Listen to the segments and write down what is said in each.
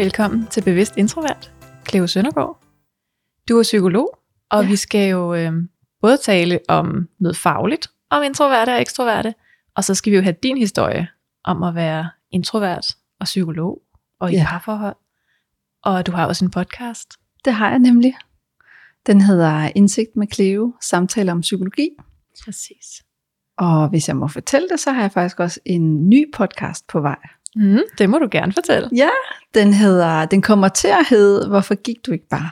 Velkommen til Bevidst Introvert, Cleo Søndergaard. Du er psykolog, og ja. vi skal jo øh, både tale om noget fagligt, om introverte og ekstroverte, og så skal vi jo have din historie om at være introvert og psykolog og i ja. parforhold. Og du har også en podcast. Det har jeg nemlig. Den hedder Indsigt med Cleo, samtaler om psykologi. Præcis. Og hvis jeg må fortælle det, så har jeg faktisk også en ny podcast på vej. Mm, det må du gerne fortælle. Ja, den hedder, den kommer til at hedde, Hvorfor gik du ikke bare?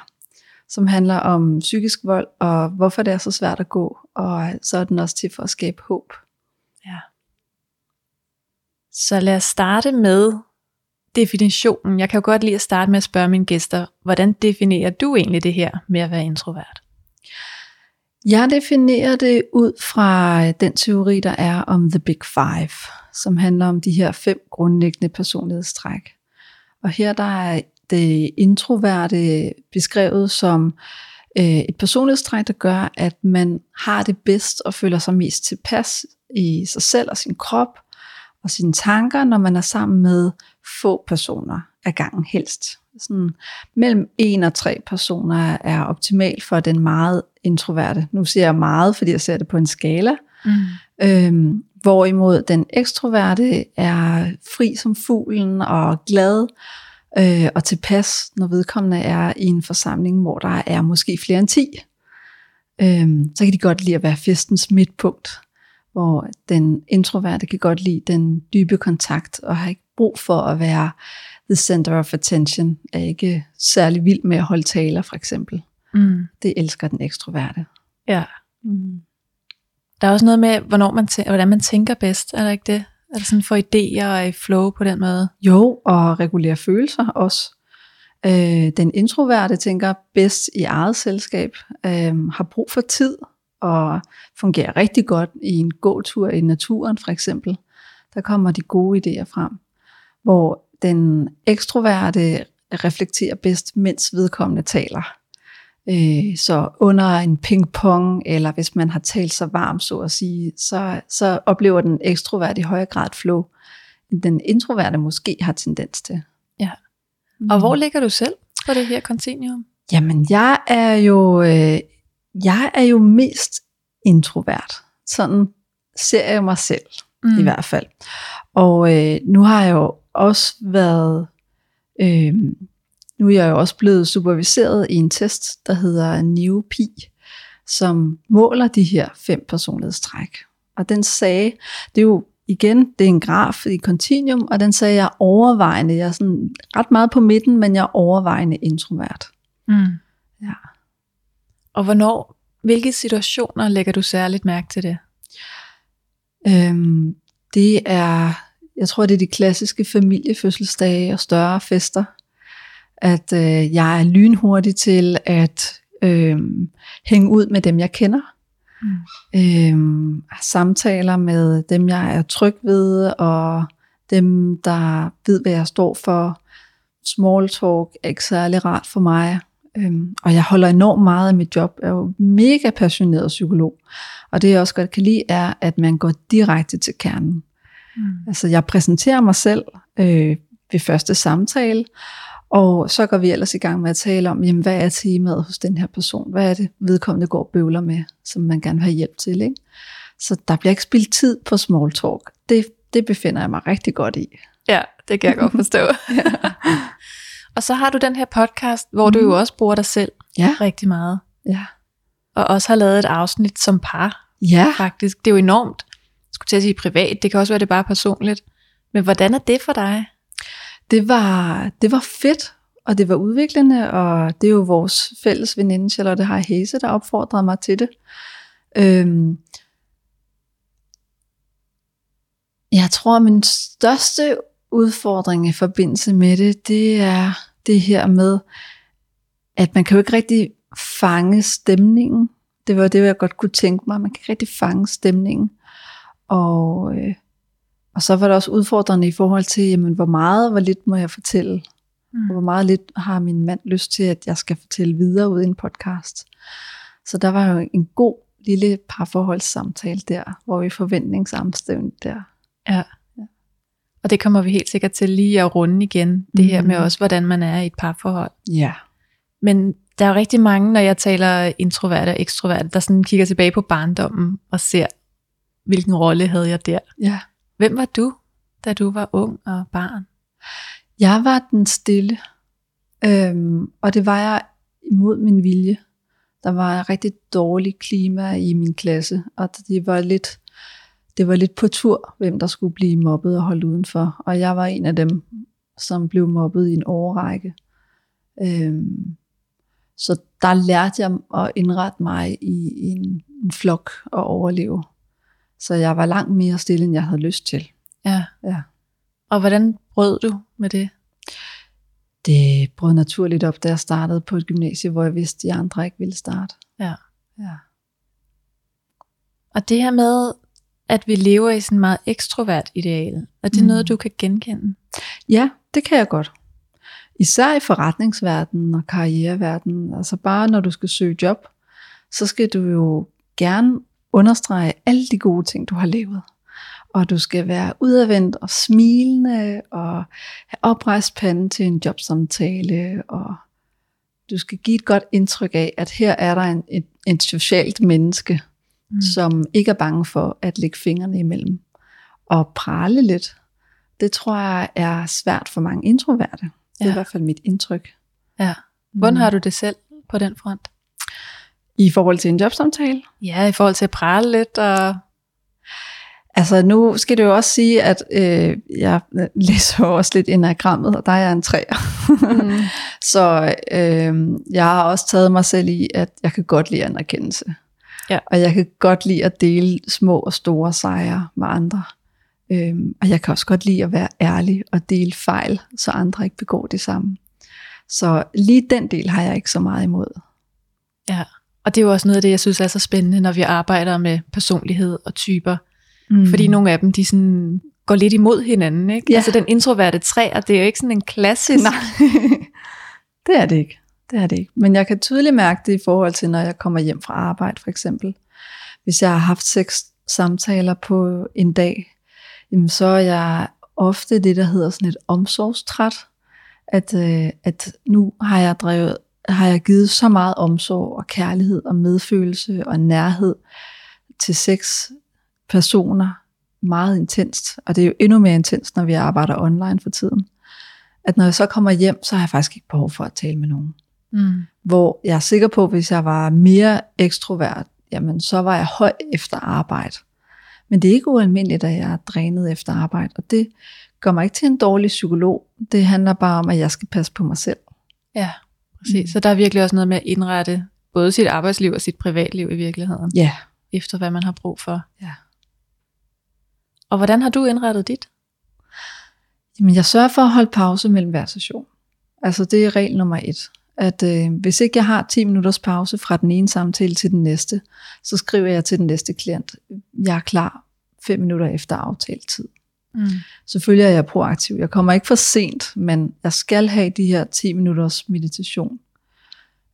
Som handler om psykisk vold, og hvorfor det er så svært at gå, og så er den også til for at skabe håb. Ja. Så lad os starte med definitionen. Jeg kan jo godt lide at starte med at spørge mine gæster, hvordan definerer du egentlig det her med at være introvert? Jeg definerer det ud fra den teori, der er om The Big Five, som handler om de her fem grundlæggende personlighedstræk. Og her der er det introverte beskrevet som øh, et personlighedstræk, der gør, at man har det bedst og føler sig mest tilpas i sig selv og sin krop og sine tanker, når man er sammen med få personer af gangen helst. Sådan, mellem en og tre personer er optimalt for den meget introverte. Nu siger jeg meget, fordi jeg ser det på en skala. Mm. Øhm, hvorimod den ekstroverte er fri som fuglen og glad øh, og tilpas, når vedkommende er i en forsamling, hvor der er måske flere end 10. Øhm, så kan de godt lide at være festens midtpunkt, hvor den introverte kan godt lide den dybe kontakt og har ikke brug for at være the center of attention, er ikke særlig vild med at holde taler for eksempel. Mm. Det elsker den ekstroverte. Ja. Mm. Der er også noget med, hvornår man tæ- hvordan man tænker bedst, er der ikke det? Er det sådan for idéer og i flow på den måde? Jo, og regulere følelser også. Øh, den introverte tænker bedst i eget selskab, øh, har brug for tid og fungerer rigtig godt i en gåtur i naturen for eksempel. Der kommer de gode idéer frem. Hvor den ekstroverte reflekterer bedst, mens vedkommende taler. Øh, så under en ping-pong, eller hvis man har talt sig varm, så at sige, så, så oplever den ekstrovert i højere grad flow, end den introverte måske har tendens til. Ja. Og mm. hvor ligger du selv på det her continuum? Jamen, jeg er jo, øh, jeg er jo mest introvert. Sådan ser jeg mig selv, mm. i hvert fald. Og øh, nu har jeg jo også været... Øh, nu er jeg jo også blevet superviseret i en test, der hedder NeoPi, som måler de her fem personlighedstræk. Og den sagde, det er jo igen, det er en graf i continuum, og den sagde, jeg er overvejende, jeg er sådan ret meget på midten, men jeg er overvejende introvert. Mm. Ja. Og hvornår, hvilke situationer lægger du særligt mærke til det? Øhm, det er, jeg tror det er de klassiske familiefødselsdage og større fester, at øh, jeg er lynhurtig til at øh, hænge ud med dem, jeg kender. Mm. Øh, samtaler med dem, jeg er tryg ved, og dem, der ved, hvad jeg står for. Small talk er ikke særlig rart for mig. Øhm, og jeg holder enormt meget af mit job. Jeg er jo mega passioneret psykolog. Og det jeg også godt kan lide, er, at man går direkte til kernen. Mm. Altså jeg præsenterer mig selv øh, ved første samtale, og så går vi ellers i gang med at tale om, jamen, hvad er temaet hos den her person? Hvad er det, vedkommende går og bøvler med, som man gerne vil have hjælp til? Ikke? Så der bliver ikke spildt tid på small talk. Det, det befinder jeg mig rigtig godt i. Ja, det kan jeg godt forstå. ja. Og så har du den her podcast, hvor mm. du jo også bruger dig selv ja. rigtig meget. Ja. Og også har lavet et afsnit som par. Ja. Faktisk. Det er jo enormt. Skulle til at sige privat. Det kan også være, det bare personligt. Men hvordan er det for dig? Det var, det var fedt, og det var udviklende, og det er jo vores fælles veninde Charlotte Har Hese, der opfordrede mig til det. Øhm, Jeg tror, at min største udfordring i forbindelse med det, det er det her med, at man kan jo ikke rigtig fange stemningen. Det var det, jeg godt kunne tænke mig. Man kan ikke rigtig fange stemningen. Og, øh, og så var det også udfordrende i forhold til, jamen, hvor meget, hvor lidt må jeg fortælle? Mm. Og hvor meget lidt har min mand lyst til, at jeg skal fortælle videre ud i en podcast. Så der var jo en god lille parforholdssamtale der, hvor vi forventningsamstævnte der. Ja. ja. Og det kommer vi helt sikkert til lige at runde igen, det mm. her med mm. også, hvordan man er i et parforhold. Ja. Men der er jo rigtig mange, når jeg taler introverte og ekstroverte, der sådan kigger tilbage på barndommen og ser, hvilken rolle havde jeg der. Ja. Hvem var du, da du var ung og barn? Jeg var den stille, øhm, og det var jeg imod min vilje. Der var et rigtig dårligt klima i min klasse, og det var lidt, det var lidt på tur, hvem der skulle blive mobbet og holdt udenfor. Og jeg var en af dem, som blev mobbet i en årrække. Øhm, så der lærte jeg at indrette mig i, en, en flok og overleve. Så jeg var langt mere stille, end jeg havde lyst til. Ja. ja. Og hvordan brød du med det? Det brød naturligt op, da jeg startede på et gymnasie, hvor jeg vidste, at de andre ikke ville starte. Ja. ja. Og det her med, at vi lever i sådan meget ekstrovert ideal, er det mm. noget, du kan genkende? Ja, det kan jeg godt. Især i forretningsverdenen og karriereverdenen. Altså bare når du skal søge job, så skal du jo gerne understrege alle de gode ting, du har levet. Og du skal være udadvendt og smilende og have oprejst panden til en jobsamtale. Og du skal give et godt indtryk af, at her er der en, et, et socialt menneske, mm. som ikke er bange for at lægge fingrene imellem og prale lidt. Det tror jeg er svært for mange introverte. Det er ja. i hvert fald mit indtryk. Ja. Hvordan mm. har du det selv på den front? I forhold til en jobsamtale? Ja, i forhold til at prale lidt og... Altså nu skal det jo også sige, at øh, jeg læser også lidt enagrammet, og der er jeg en træer. Mm. så øh, jeg har også taget mig selv i, at jeg kan godt lide anerkendelse. Ja. Og jeg kan godt lide at dele små og store sejre med andre. Øhm, og jeg kan også godt lide at være ærlig og dele fejl, så andre ikke begår det samme. Så lige den del har jeg ikke så meget imod. Ja, og det er jo også noget af det, jeg synes er så spændende, når vi arbejder med personlighed og typer. Mm. Fordi nogle af dem, de sådan går lidt imod hinanden. Ikke? Ja. Altså den introverte træer, det er jo ikke sådan en klassisk... Nej, det er det ikke. Det er det ikke. Men jeg kan tydeligt mærke det i forhold til, når jeg kommer hjem fra arbejde for eksempel. Hvis jeg har haft seks samtaler på en dag, jamen så er jeg ofte det, der hedder sådan et omsorgstræt. At, øh, at nu har jeg drevet, har jeg givet så meget omsorg og kærlighed og medfølelse og nærhed til seks personer meget intenst. Og det er jo endnu mere intenst, når vi arbejder online for tiden. At når jeg så kommer hjem, så har jeg faktisk ikke behov for at tale med nogen. Mm. Hvor jeg er sikker på, at hvis jeg var mere ekstrovert, jamen så var jeg høj efter arbejde. Men det er ikke ualmindeligt, at jeg er drænet efter arbejde, og det gør mig ikke til en dårlig psykolog. Det handler bare om, at jeg skal passe på mig selv. Ja, præcis. Så der er virkelig også noget med at indrette både sit arbejdsliv og sit privatliv i virkeligheden. Ja. Efter hvad man har brug for. Ja. Og hvordan har du indrettet dit? Jamen, jeg sørger for at holde pause mellem hver session. Altså, det er regel nummer et. At øh, hvis ikke jeg har 10 minutters pause fra den ene samtale til den næste, så skriver jeg til den næste klient, jeg er klar 5 minutter efter aftalt tid. Mm. Selvfølgelig er jeg proaktiv. Jeg kommer ikke for sent, men jeg skal have de her 10 minutters meditation.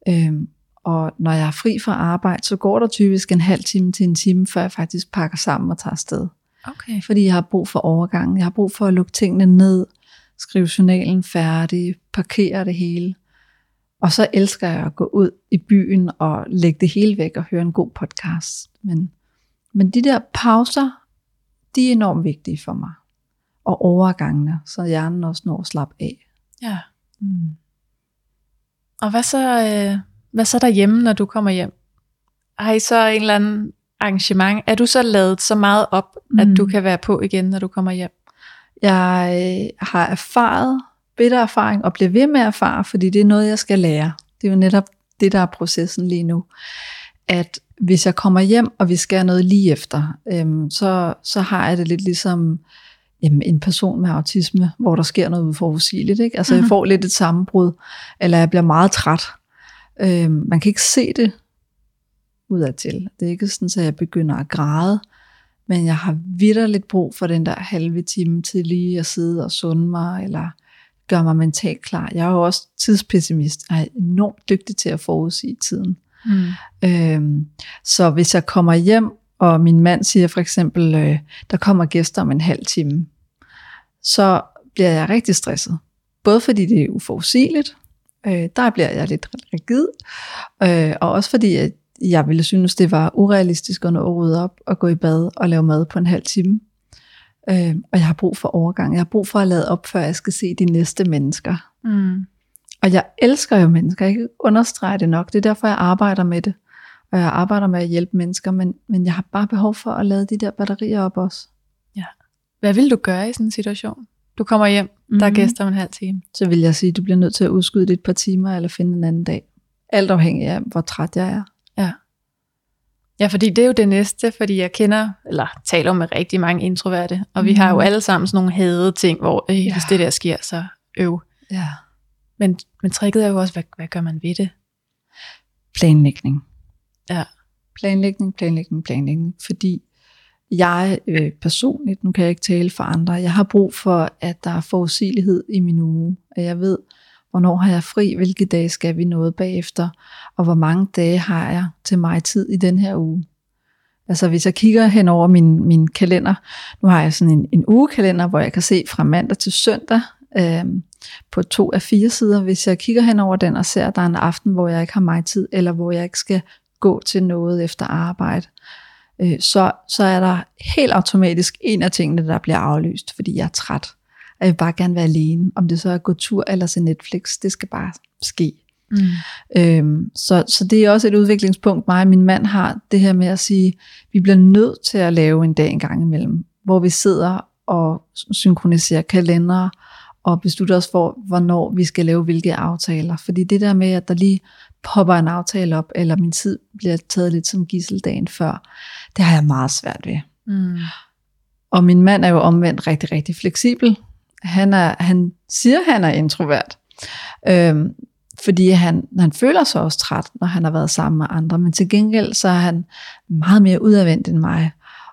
Øhm, og når jeg er fri fra arbejde, så går der typisk en halv time til en time, før jeg faktisk pakker sammen og tager afsted. Okay. Fordi jeg har brug for overgang. Jeg har brug for at lukke tingene ned, skrive journalen færdig, parkere det hele. Og så elsker jeg at gå ud i byen og lægge det hele væk og høre en god podcast. Men, men de der pauser, de er enormt vigtige for mig. Og overgangene, så hjernen også når at slappe af. Ja. Mm. Og hvad så, øh, hvad så derhjemme, når du kommer hjem? Har I så en eller anden arrangement? Er du så lavet så meget op, mm. at du kan være på igen, når du kommer hjem? Jeg øh, har erfaret bitter erfaring og bliver ved med at erfare, fordi det er noget, jeg skal lære. Det er jo netop det, der er processen lige nu. At hvis jeg kommer hjem, og vi skal noget lige efter, øhm, så, så har jeg det lidt ligesom jamen, en person med autisme, hvor der sker noget uforudsigeligt. Ikke? Altså mm-hmm. jeg får lidt et sammenbrud, eller jeg bliver meget træt. Øhm, man kan ikke se det udadtil. Det er ikke sådan, at jeg begynder at græde, men jeg har vidderligt brug for den der halve time til lige at sidde og sunde mig, eller gøre mig mentalt klar. Jeg er jo også tidspessimist, og er enormt dygtig til at forudsige tiden. Mm. Øhm, så hvis jeg kommer hjem, og min mand siger for eksempel, øh, der kommer gæster om en halv time, så bliver jeg rigtig stresset. Både fordi det er uforudsigeligt, øh, der bliver jeg lidt rigid, øh, og også fordi at jeg ville synes, det var urealistisk at nå at rydde op og gå i bad og lave mad på en halv time. Øh, og jeg har brug for overgang. Jeg har brug for at lade op, før jeg skal se de næste mennesker. Mm. Og jeg elsker jo mennesker. Jeg kan understrege det nok. Det er derfor, jeg arbejder med det. Og jeg arbejder med at hjælpe mennesker. Men, men jeg har bare behov for at lade de der batterier op også. Ja. Hvad vil du gøre i sådan en situation? Du kommer hjem, mm. der er mhm. gæster om en halv time. Så vil jeg sige, at du bliver nødt til at udskyde det et par timer, eller finde en anden dag. Alt afhængig af, hvor træt jeg er. Ja. Ja, fordi det er jo det næste, fordi jeg kender, eller taler med rigtig mange introverte, og mm. vi har jo mhm. alle sammen sådan nogle hadede ting, hvor øh, ja. hvis det der sker, så øv. Ja. Men, men tricket er jo også, hvad, hvad gør man ved det? Planlægning. Ja. Planlægning, planlægning, planlægning. Fordi jeg øh, personligt, nu kan jeg ikke tale for andre, jeg har brug for, at der er forudsigelighed i min uge. At jeg ved, hvornår har jeg fri, hvilke dage skal vi noget bagefter, og hvor mange dage har jeg til mig tid i den her uge. Altså hvis jeg kigger hen over min, min kalender, nu har jeg sådan en, en ugekalender, hvor jeg kan se fra mandag til søndag øh, på to af fire sider. Hvis jeg kigger hen over den og ser, at der er en aften, hvor jeg ikke har mig tid, eller hvor jeg ikke skal gå til noget efter arbejde, øh, så, så er der helt automatisk en af tingene, der bliver aflyst, fordi jeg er træt. Og jeg vil bare gerne være alene. Om det så er at gå tur eller se Netflix, det skal bare ske. Mm. Øhm, så, så det er også et udviklingspunkt, mig og min mand har, det her med at sige, vi bliver nødt til at lave en dag en gang imellem, hvor vi sidder og synkroniserer kalendere, og beslutter os for, hvornår vi skal lave hvilke aftaler. Fordi det der med, at der lige popper en aftale op, eller min tid bliver taget lidt som gisseldagen før, det har jeg meget svært ved. Mm. Og min mand er jo omvendt rigtig, rigtig fleksibel. Han, er, han siger, han er introvert. Øhm, fordi han, han føler sig også træt, når han har været sammen med andre. Men til gengæld så er han meget mere udadvendt end mig.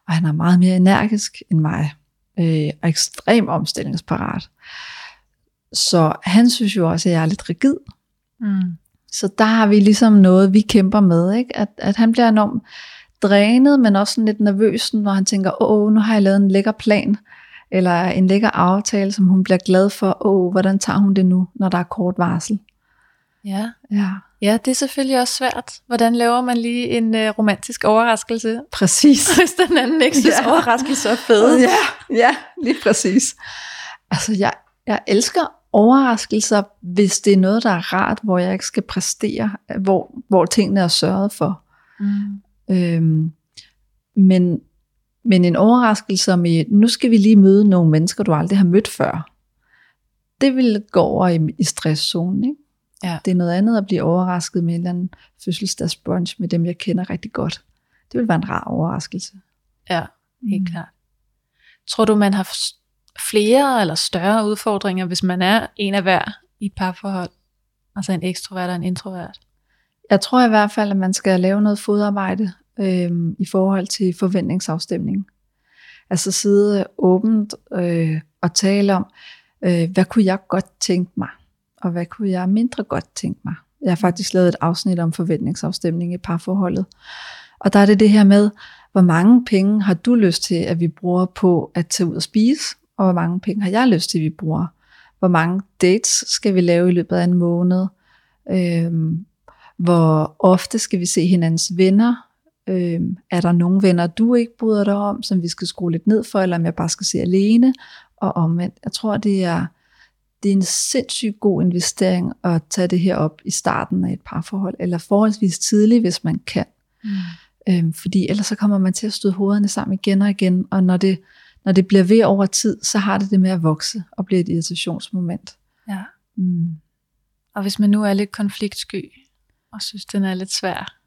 Og han er meget mere energisk end mig. Øh, og ekstremt omstillingsparat. Så han synes jo også, at jeg er lidt rigid. Mm. Så der har vi ligesom noget, vi kæmper med. Ikke? At, at han bliver enormt drænet, men også sådan lidt nervøs, når han tænker, åh, nu har jeg lavet en lækker plan, eller en lækker aftale, som hun bliver glad for, åh, hvordan tager hun det nu, når der er kort varsel. Ja. ja. Ja, det er selvfølgelig også svært. Hvordan laver man lige en uh, romantisk overraskelse? Præcis. Hvis den anden ikke synes, ja. overraskelse er fed. Ja, ja, lige præcis. Altså, jeg, jeg elsker overraskelser, hvis det er noget, der er rart, hvor jeg ikke skal præstere, hvor, hvor tingene er sørget for. Mm. Øhm, men, men en overraskelse med, nu skal vi lige møde nogle mennesker, du aldrig har mødt før, det vil gå over i, i stresszonen. Ikke? Ja. Det er noget andet at blive overrasket med en eller anden fødselsdagsbrunch med dem, jeg kender rigtig godt. Det vil være en rar overraskelse. Ja, helt mm. klart. Tror du, man har flere eller større udfordringer, hvis man er en af hver i et parforhold? Altså en ekstrovert og en introvert? Jeg tror i hvert fald, at man skal lave noget fodarbejde øh, i forhold til forventningsafstemning. Altså sidde åbent øh, og tale om, øh, hvad kunne jeg godt tænke mig, og hvad kunne jeg mindre godt tænke mig. Jeg har faktisk lavet et afsnit om forventningsafstemning i parforholdet. Og der er det det her med, hvor mange penge har du lyst til, at vi bruger på at tage ud og spise? Og hvor mange penge har jeg lyst til, at vi bruger. Hvor mange dates skal vi lave i løbet af en måned? Øhm, hvor ofte skal vi se hinandens venner? Øhm, er der nogle venner, du ikke bryder dig om, som vi skal skrue lidt ned for, eller om jeg bare skal se alene? Og omvendt. Jeg tror, det er, det er en sindssygt god investering at tage det her op i starten af et parforhold, eller forholdsvis tidligt, hvis man kan. Mm. Øhm, fordi ellers så kommer man til at støde hovederne sammen igen og igen, og når det, når det bliver ved over tid, så har det det med at vokse og blive et irritationsmoment. Ja. Mm. Og hvis man nu er lidt konfliktsky, og synes, den er lidt svær,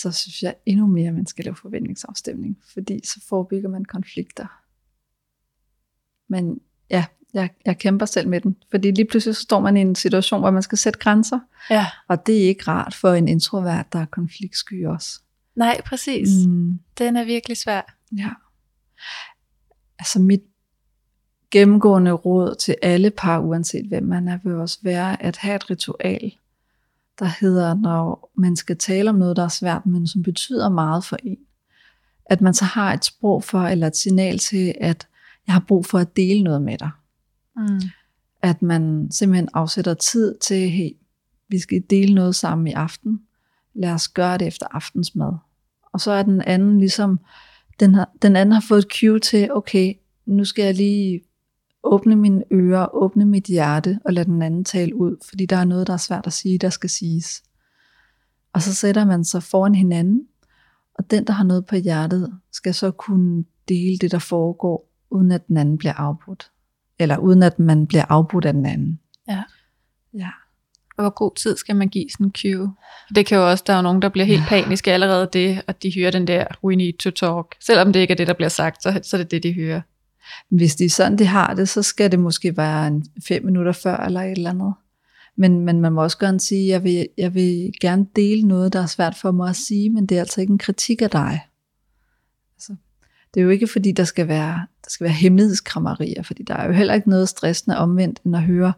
så synes jeg endnu mere, at man skal lave forventningsafstemning, fordi så forebygger man konflikter. Men ja, jeg, jeg kæmper selv med den, fordi lige pludselig så står man i en situation, hvor man skal sætte grænser, Ja. og det er ikke rart for en introvert, der er konfliktsky også. Nej, præcis. Mm. Den er virkelig svær. ja. Altså mit gennemgående råd til alle par, uanset hvem man er, vil også være at have et ritual, der hedder, når man skal tale om noget, der er svært, men som betyder meget for en. At man så har et sprog for, eller et signal til, at jeg har brug for at dele noget med dig. Mm. At man simpelthen afsætter tid til, hey, vi skal dele noget sammen i aften. Lad os gøre det efter aftensmad. Og så er den anden ligesom, den, har, den anden har fået et cue til, okay, nu skal jeg lige åbne mine ører, åbne mit hjerte og lade den anden tale ud, fordi der er noget, der er svært at sige, der skal siges. Og så sætter man sig foran hinanden, og den, der har noget på hjertet, skal så kunne dele det, der foregår, uden at den anden bliver afbrudt. Eller uden at man bliver afbrudt af den anden. Ja. Ja. Hvor god tid skal man give sådan en cue? Det kan jo også, der er jo nogen, der bliver helt paniske allerede det, og de hører den der, we need to talk. Selvom det ikke er det, der bliver sagt, så, så er det det, de hører. Hvis de er sådan, de har det, så skal det måske være en fem minutter før, eller et eller andet. Men, men man må også gerne sige, jeg vil, jeg vil gerne dele noget, der er svært for mig at sige, men det er altså ikke en kritik af dig. Altså, det er jo ikke fordi, der skal være, der skal være hemmelighedskrammerier, fordi der er jo heller ikke noget stressende omvendt, end at høre,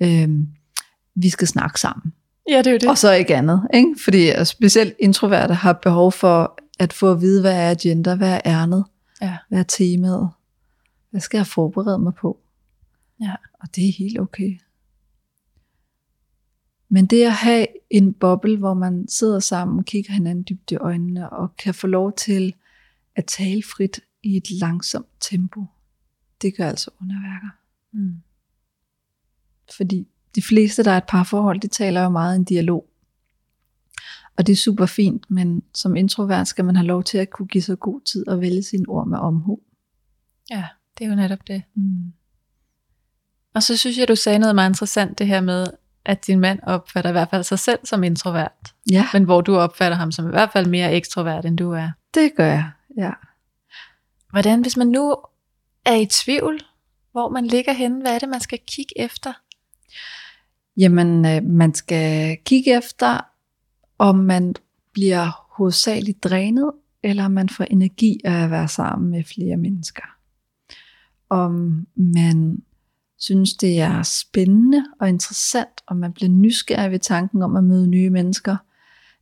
øhm, vi skal snakke sammen. Ja, det er jo det. Og så ikke andet. Ikke? Fordi specielt introverte har behov for at få at vide, hvad er agenda, hvad er ærnet, Ja. hvad er temaet, hvad skal jeg forberede mig på. Ja. Og det er helt okay. Men det at have en boble, hvor man sidder sammen, kigger hinanden dybt i øjnene, og kan få lov til at tale frit i et langsomt tempo, det gør altså underværker. Mm. Fordi de fleste, der er et parforhold, de taler jo meget i en dialog. Og det er super fint, men som introvert skal man have lov til at kunne give sig god tid og vælge sine ord med omhu. Ja, det er jo netop det. Mm. Og så synes jeg, du sagde noget meget interessant, det her med, at din mand opfatter i hvert fald sig selv som introvert, Ja, men hvor du opfatter ham som i hvert fald mere ekstrovert, end du er. det gør jeg. Ja. Hvordan, hvis man nu er i tvivl, hvor man ligger henne, hvad er det, man skal kigge efter? Jamen, øh, man skal kigge efter, om man bliver hovedsageligt drænet, eller man får energi af at være sammen med flere mennesker. Om man synes, det er spændende og interessant, og man bliver nysgerrig ved tanken om at møde nye mennesker,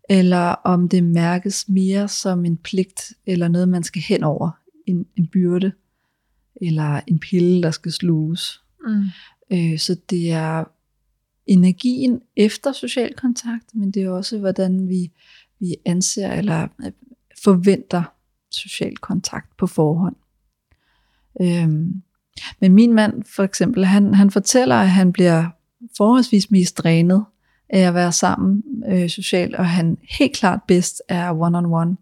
eller om det mærkes mere som en pligt, eller noget, man skal hen over, en, en byrde, eller en pille, der skal sluges. Mm. Øh, så det er energien efter social kontakt, men det er også, hvordan vi, vi anser eller øh, forventer social kontakt på forhånd. Øhm, men min mand for eksempel, han, han fortæller, at han bliver forholdsvis mest drænet af at være sammen øh, socialt, og han helt klart bedst er one-on-one.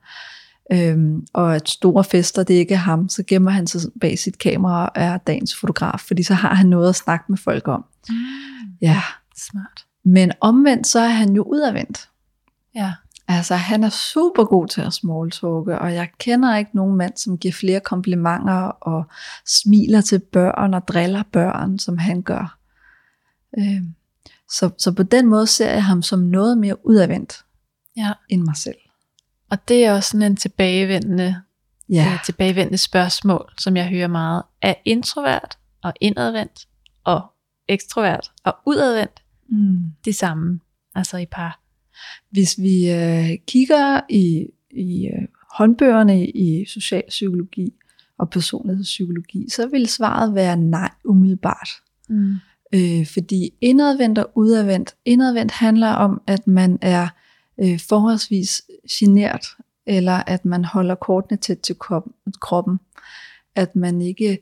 Øhm, og at store fester, det ikke er ham, så gemmer han sig bag sit kamera og er dagens fotograf, fordi så har han noget at snakke med folk om. Mm. Ja, Smart. men omvendt så er han jo udadvendt. Ja. Altså han er super god til at smalltalke, og jeg kender ikke nogen mand, som giver flere komplimenter og smiler til børn og driller børn, som han gør. Øhm, Så, så på den måde ser jeg ham som noget mere udadvendt ja. end mig selv. Og det er også sådan en tilbagevendende, Ja, ja. tilbagevendende spørgsmål, som jeg hører meget. Er introvert og indadvendt og ekstrovert og udadvendt mm. de samme, altså i par? Hvis vi øh, kigger i, i øh, håndbøgerne i social psykologi og personlighedspsykologi, så vil svaret være nej umiddelbart. Mm. Øh, fordi indadvendt og udadvendt, indadvendt handler om, at man er øh, forholdsvis genert, eller at man holder kortene tæt til krop- kroppen, at man ikke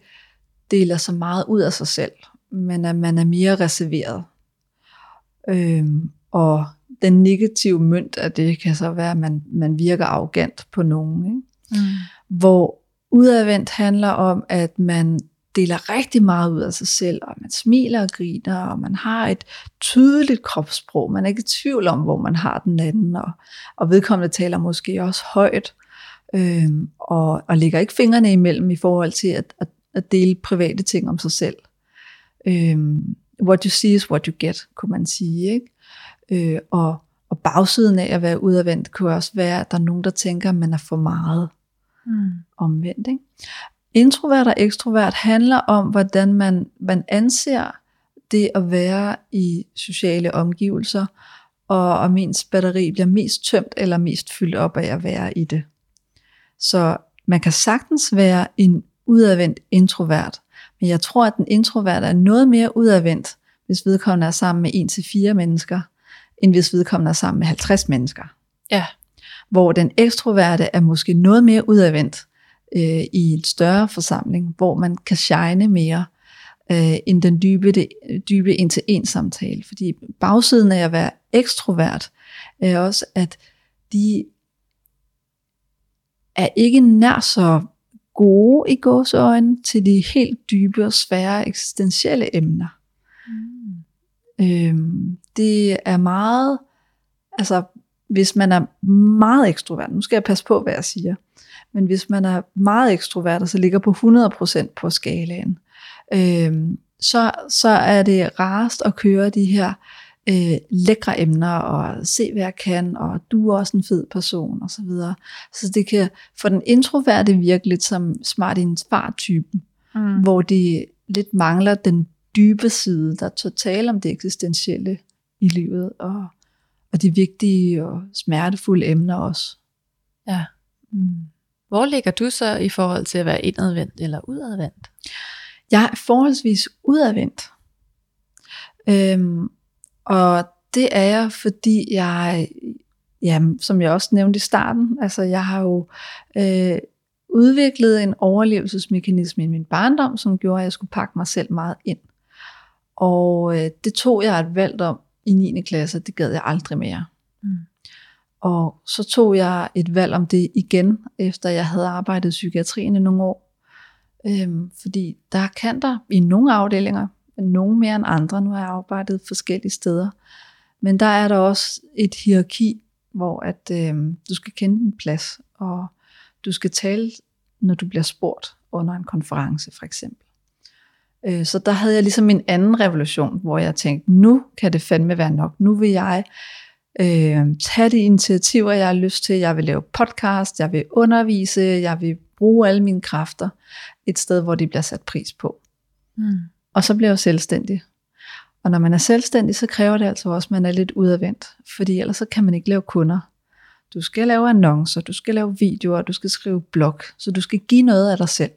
deler så meget ud af sig selv, men at man er mere reserveret. Øhm, og den negative mønt af det kan så være, at man, man virker arrogant på nogen. Ikke? Mm. Hvor udadvendt handler om, at man deler rigtig meget ud af sig selv, og man smiler og griner, og man har et tydeligt kropssprog. Man er ikke i tvivl om, hvor man har den anden, og, og vedkommende taler måske også højt, øh, og, og lægger ikke fingrene imellem i forhold til at, at, at dele private ting om sig selv. Øh, what you see is what you get, kunne man sige. Ikke? Øh, og, og bagsiden af at være udadvendt kunne også være, at der er nogen, der tænker, at man er for meget mm. omvendt. Ikke? Introvert og ekstrovert handler om, hvordan man, man anser det at være i sociale omgivelser, og om ens batteri bliver mest tømt eller mest fyldt op af at være i det. Så man kan sagtens være en udadvendt introvert, men jeg tror, at den introvert er noget mere udadvendt, hvis vedkommende er sammen med 1-4 mennesker, end hvis vedkommende er sammen med 50 mennesker. Ja. Hvor den ekstroverte er måske noget mere udadvendt øh, i en større forsamling, hvor man kan shine mere øh, end den dybe, det, dybe en-til-en samtale. Fordi bagsiden af at være ekstrovert er også, at de er ikke nær så gode i gåsøjne til de helt dybe og svære eksistentielle emner. Mm. Øhm, det er meget, altså hvis man er meget ekstrovert, nu skal jeg passe på, hvad jeg siger, men hvis man er meget ekstrovert, og så ligger på 100% på skalaen, øhm, så, så er det rarest at køre de her øh, lækre emner, og se hvad jeg kan, og du er også en fed person, og så videre. Så det kan for den introverte virke lidt som smart i en typen mm. hvor de lidt mangler den dybe side, der tør tale om det eksistentielle i livet, og, og de vigtige og smertefulde emner også. Ja. Mm. Hvor ligger du så i forhold til at være indadvendt eller udadvendt? Jeg er forholdsvis udadvendt. Øhm, og det er jeg, fordi jeg, ja, som jeg også nævnte i starten, altså jeg har jo øh, udviklet en overlevelsesmekanisme i min barndom, som gjorde, at jeg skulle pakke mig selv meget ind. Og øh, det tog jeg et valg om i 9. klasse, det gad jeg aldrig mere. Mm. Og så tog jeg et valg om det igen, efter jeg havde arbejdet i psykiatrien i nogle år. Øhm, fordi der kan der i nogle afdelinger, nogen mere end andre, nu har jeg arbejdet forskellige steder, men der er der også et hierarki, hvor at øh, du skal kende din plads, og du skal tale, når du bliver spurgt under en konference for eksempel. Øh, så der havde jeg ligesom en anden revolution, hvor jeg tænkte, nu kan det fandme være nok. Nu vil jeg øh, tage de initiativer, jeg har lyst til. Jeg vil lave podcast, jeg vil undervise, jeg vil bruge alle mine kræfter et sted, hvor de bliver sat pris på. Mm. Og så bliver jeg selvstændig. Og når man er selvstændig, så kræver det altså også, at man er lidt udadvendt. Fordi ellers så kan man ikke lave kunder. Du skal lave annoncer, du skal lave videoer, du skal skrive blog. Så du skal give noget af dig selv.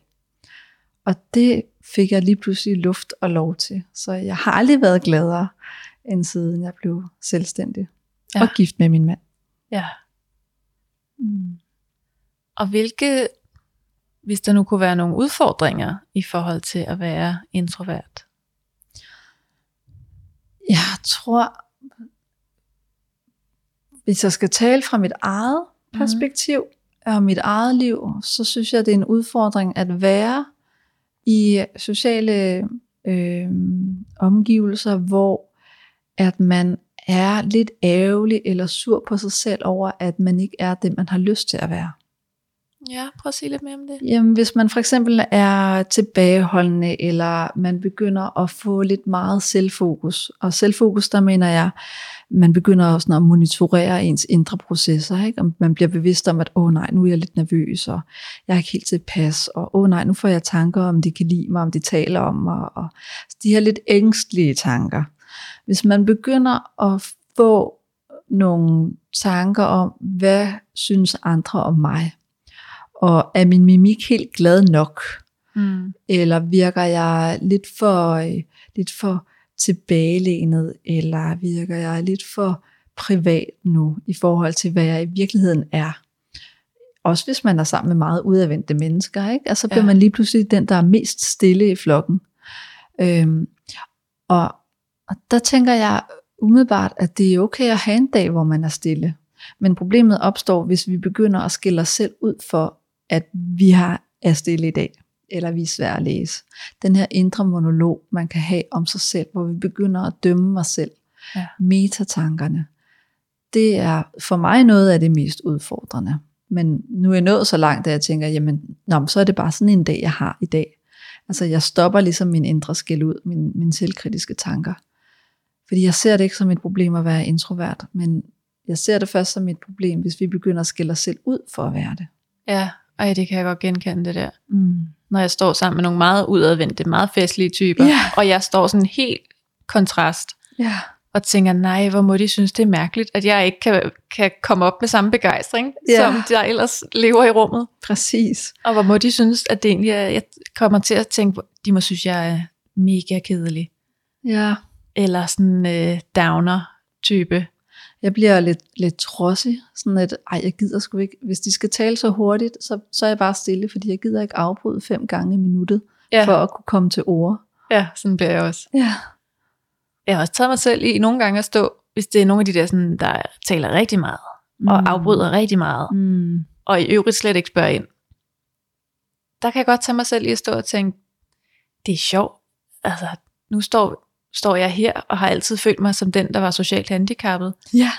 Og det fik jeg lige pludselig luft og lov til. Så jeg har aldrig været gladere, end siden jeg blev selvstændig ja. og gift med min mand. Ja. Mm. Og hvilke, hvis der nu kunne være nogle udfordringer i forhold til at være introvert? Jeg tror, hvis jeg skal tale fra mit eget mhm. perspektiv mm. og mit eget liv, så synes jeg, det er en udfordring at være i sociale øh, omgivelser, hvor at man er lidt ærgerlig eller sur på sig selv over, at man ikke er det, man har lyst til at være. Ja, prøv at sige lidt mere om det. Jamen, hvis man for eksempel er tilbageholdende, eller man begynder at få lidt meget selvfokus. Og selvfokus, der mener jeg, man begynder også at monitorere ens indre processer. Ikke? Og man bliver bevidst om, at åh oh, nej, nu er jeg lidt nervøs, og jeg er ikke helt tilpas, og åh oh, nej, nu får jeg tanker om, de kan lide mig, om de taler om mig. Og de her lidt ængstlige tanker. Hvis man begynder at få nogle tanker om, hvad synes andre om mig, og er min mimik helt glad nok, mm. eller virker jeg lidt for, øh, lidt for tilbagelænet, eller virker jeg lidt for privat nu, i forhold til hvad jeg i virkeligheden er. Også hvis man er sammen med meget udadvendte mennesker, ikke? Altså bliver ja. man lige pludselig den, der er mest stille i flokken. Øhm, og og der tænker jeg umiddelbart, at det er okay at have en dag, hvor man er stille. Men problemet opstår, hvis vi begynder at skille os selv ud for, at vi har er stille i dag, eller vi er svære at læse. Den her indre monolog, man kan have om sig selv, hvor vi begynder at dømme os selv. Ja. Metatankerne. Det er for mig noget af det mest udfordrende. Men nu er jeg nået så langt, at jeg tænker, jamen, nå, så er det bare sådan en dag, jeg har i dag. Altså jeg stopper ligesom min indre skæld ud, min, mine selvkritiske tanker. Fordi jeg ser det ikke som et problem at være introvert, men jeg ser det først som et problem, hvis vi begynder at skille os selv ud for at være det. Ja, ej, det kan jeg godt genkende det der. Mm. Når jeg står sammen med nogle meget udadvendte, meget festlige typer, Ja. og jeg står sådan helt kontrast, Ja. og tænker, nej, hvor må de synes, det er mærkeligt, at jeg ikke kan, kan komme op med samme begejstring, Ja. som der ellers lever i rummet. Præcis. Og hvor må de synes, at det egentlig er, jeg kommer til at tænke, de må synes, jeg er mega kedelig. Ja. Eller sådan øh, downer type. Jeg bliver lidt, lidt trodsig, sådan at, ej, jeg gider sgu ikke, hvis de skal tale så hurtigt, så, så er jeg bare stille, fordi jeg gider ikke afbryde fem gange i minuttet, Ja, for at kunne komme til ord. ja sådan bliver jeg også. Ja. Jeg har også taget mig selv i nogle gange at stå, hvis det er nogle af de der, sådan, der taler rigtig meget, og afbryder rigtig meget, Mm. og i øvrigt slet ikke spørger ind. Der kan jeg godt tage mig selv i at stå og tænke, det er sjovt. Altså, nu står, står jeg her, og har altid følt mig som den, der var socialt handicappet. Ja.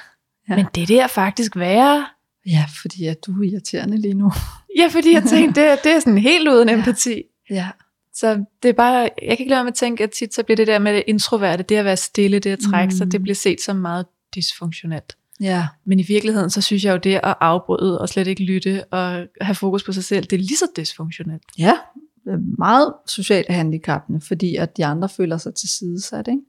Ja. Men det der faktisk være. Ja, fordi at du er irriterende lige nu. Ja, fordi jeg tænkte, det, er- det er sådan helt uden Ja. empati. Ja. Så det er bare, jeg kan ikke lade være med at tænke, at tit så bliver det der med det introverte, det at være stille, det at trække mm. sig, Mm. det bliver set som meget dysfunktionelt. Ja. Men i virkeligheden, så synes jeg jo det at afbryde og slet ikke lytte og have fokus på sig selv, det er lige så dysfunktionelt. Ja, Øh, meget socialt handicappende, fordi at de andre føler sig tilsidesat. Ikke?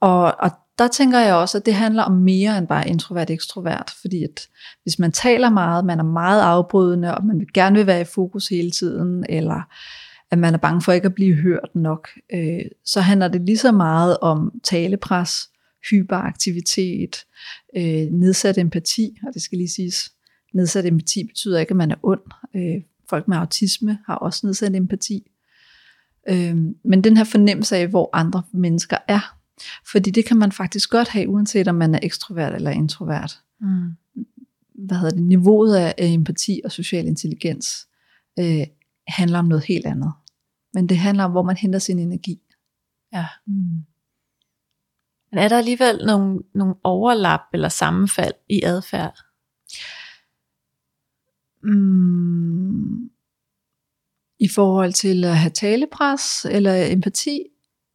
Og, og der tænker jeg også, at det handler om mere end bare introvert-ekstrovert, fordi at hvis man taler meget, man er meget afbrydende, og man vil gerne vil være i fokus hele tiden, eller at man er bange for ikke at blive hørt nok, øh, så handler det lige så meget om talepres, hyperaktivitet, øh, nedsat empati, og det skal lige siges, nedsat empati betyder ikke, at man er ond. Øh, folk med autisme har også nedsat empati. Øh, men den her fornemmelse af, hvor andre mennesker er, fordi det kan man faktisk godt have, uanset om man er ekstrovert eller introvert. Mm. Hvad hedder det? Niveauet af, af empati og social intelligens øh, handler om noget helt andet. Men det handler om, hvor man henter sin energi. Ja. Mm. Men er der alligevel nogle, nogle overlap eller sammenfald i adfærd? Mm. I forhold til at have talepres eller empati?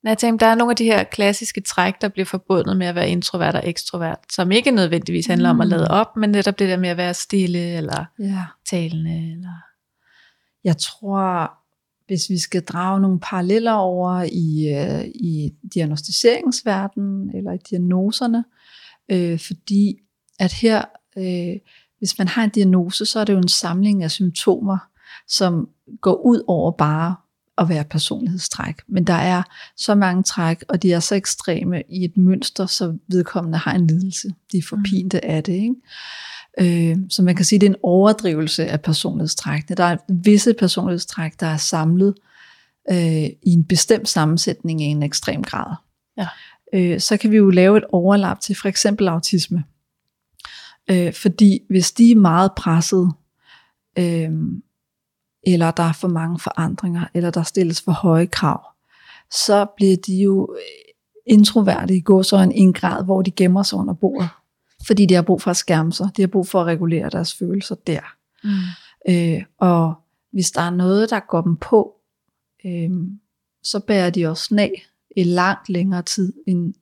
Når jeg tænker, der er nogle af de her klassiske træk, der bliver forbundet med at være introvert og ekstrovert, som ikke nødvendigvis handler om at Mm. lade op, men netop det der med at være stille eller Ja. talende. Eller... Jeg tror, hvis vi skal drage nogle paralleller over i, øh, i diagnostiseringsverdenen eller i diagnoserne, øh, fordi at her, øh, hvis man har en diagnose, så er det jo en samling af symptomer, som går ud over bare at være personlighedstræk. Men der er så mange træk, og de er så ekstreme i et mønster, så vedkommende har en lidelse. De er forpinte af det. Ikke? Øh, så man kan sige, at det er en overdrivelse af personlighedstrækkene. Der er visse personlighedstræk, der er samlet øh, i en bestemt sammensætning i en ekstrem grad. Ja. Øh, så kan vi jo lave et overlap til for eksempel autisme. Øh, fordi hvis de er meget presset, øh, eller der er for mange forandringer, eller der stilles for høje krav, så bliver de jo introverte i gåsøjne i en grad, hvor de gemmer sig under bordet. Fordi de har brug for at skærme sig. De har brug for at regulere deres følelser der. Mm. Øh, og hvis der er noget, der går dem på, øh, så bærer de også nag i langt længere tid end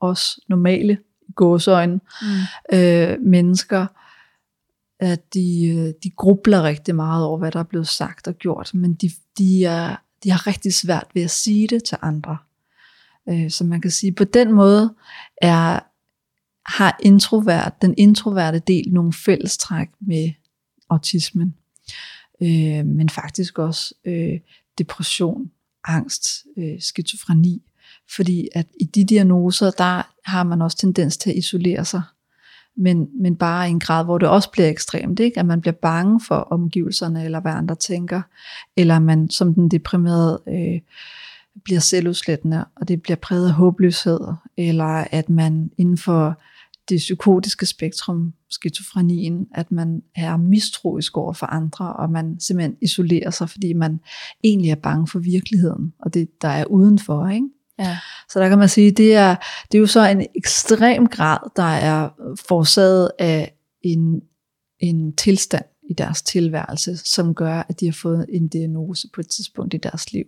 os normale gåsøjne Mm. øh, mennesker, at de, øh, de grubler rigtig meget over, hvad der er blevet sagt og gjort, men de, de, er, de har rigtig svært ved at sige det til andre. Øh, så man kan sige, på den måde er, har introvert, den introverte del nogle fællestræk med autismen, øh, men faktisk også øh, depression, angst, øh, skizofreni, fordi at i de diagnoser, der har man også tendens til at isolere sig, men, men bare i en grad, hvor det også bliver ekstremt, ikke? at man bliver bange for omgivelserne, eller hvad andre tænker, eller man som den deprimerede øh, bliver selvudslættende, og det bliver præget af håbløshed, eller at man inden for det psykotiske spektrum, skizofrenien, at man er mistroisk over for andre, og man simpelthen isolerer sig, fordi man egentlig er bange for virkeligheden, og det, der er udenfor. Ikke? Ja. Så der kan man sige, det er, det er jo så en ekstrem grad, der er forårsaget af en, en tilstand i deres tilværelse, som gør, at de har fået en diagnose på et tidspunkt i deres liv,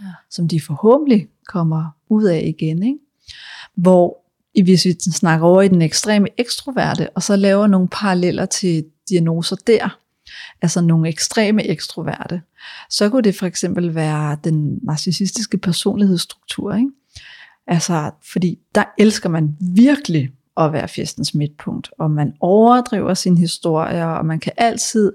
Ja. som de forhåbentlig kommer ud af igen. Ikke? Hvor hvis vi snakker over i den ekstreme ekstroverte, og så laver nogle paralleller til diagnoser der, altså nogle ekstreme ekstroverte, så kunne det for eksempel være den narcissistiske personlighedsstruktur. Ikke? Altså, fordi der elsker man virkelig at være festens midtpunkt, og man overdriver sin historie, og man kan altid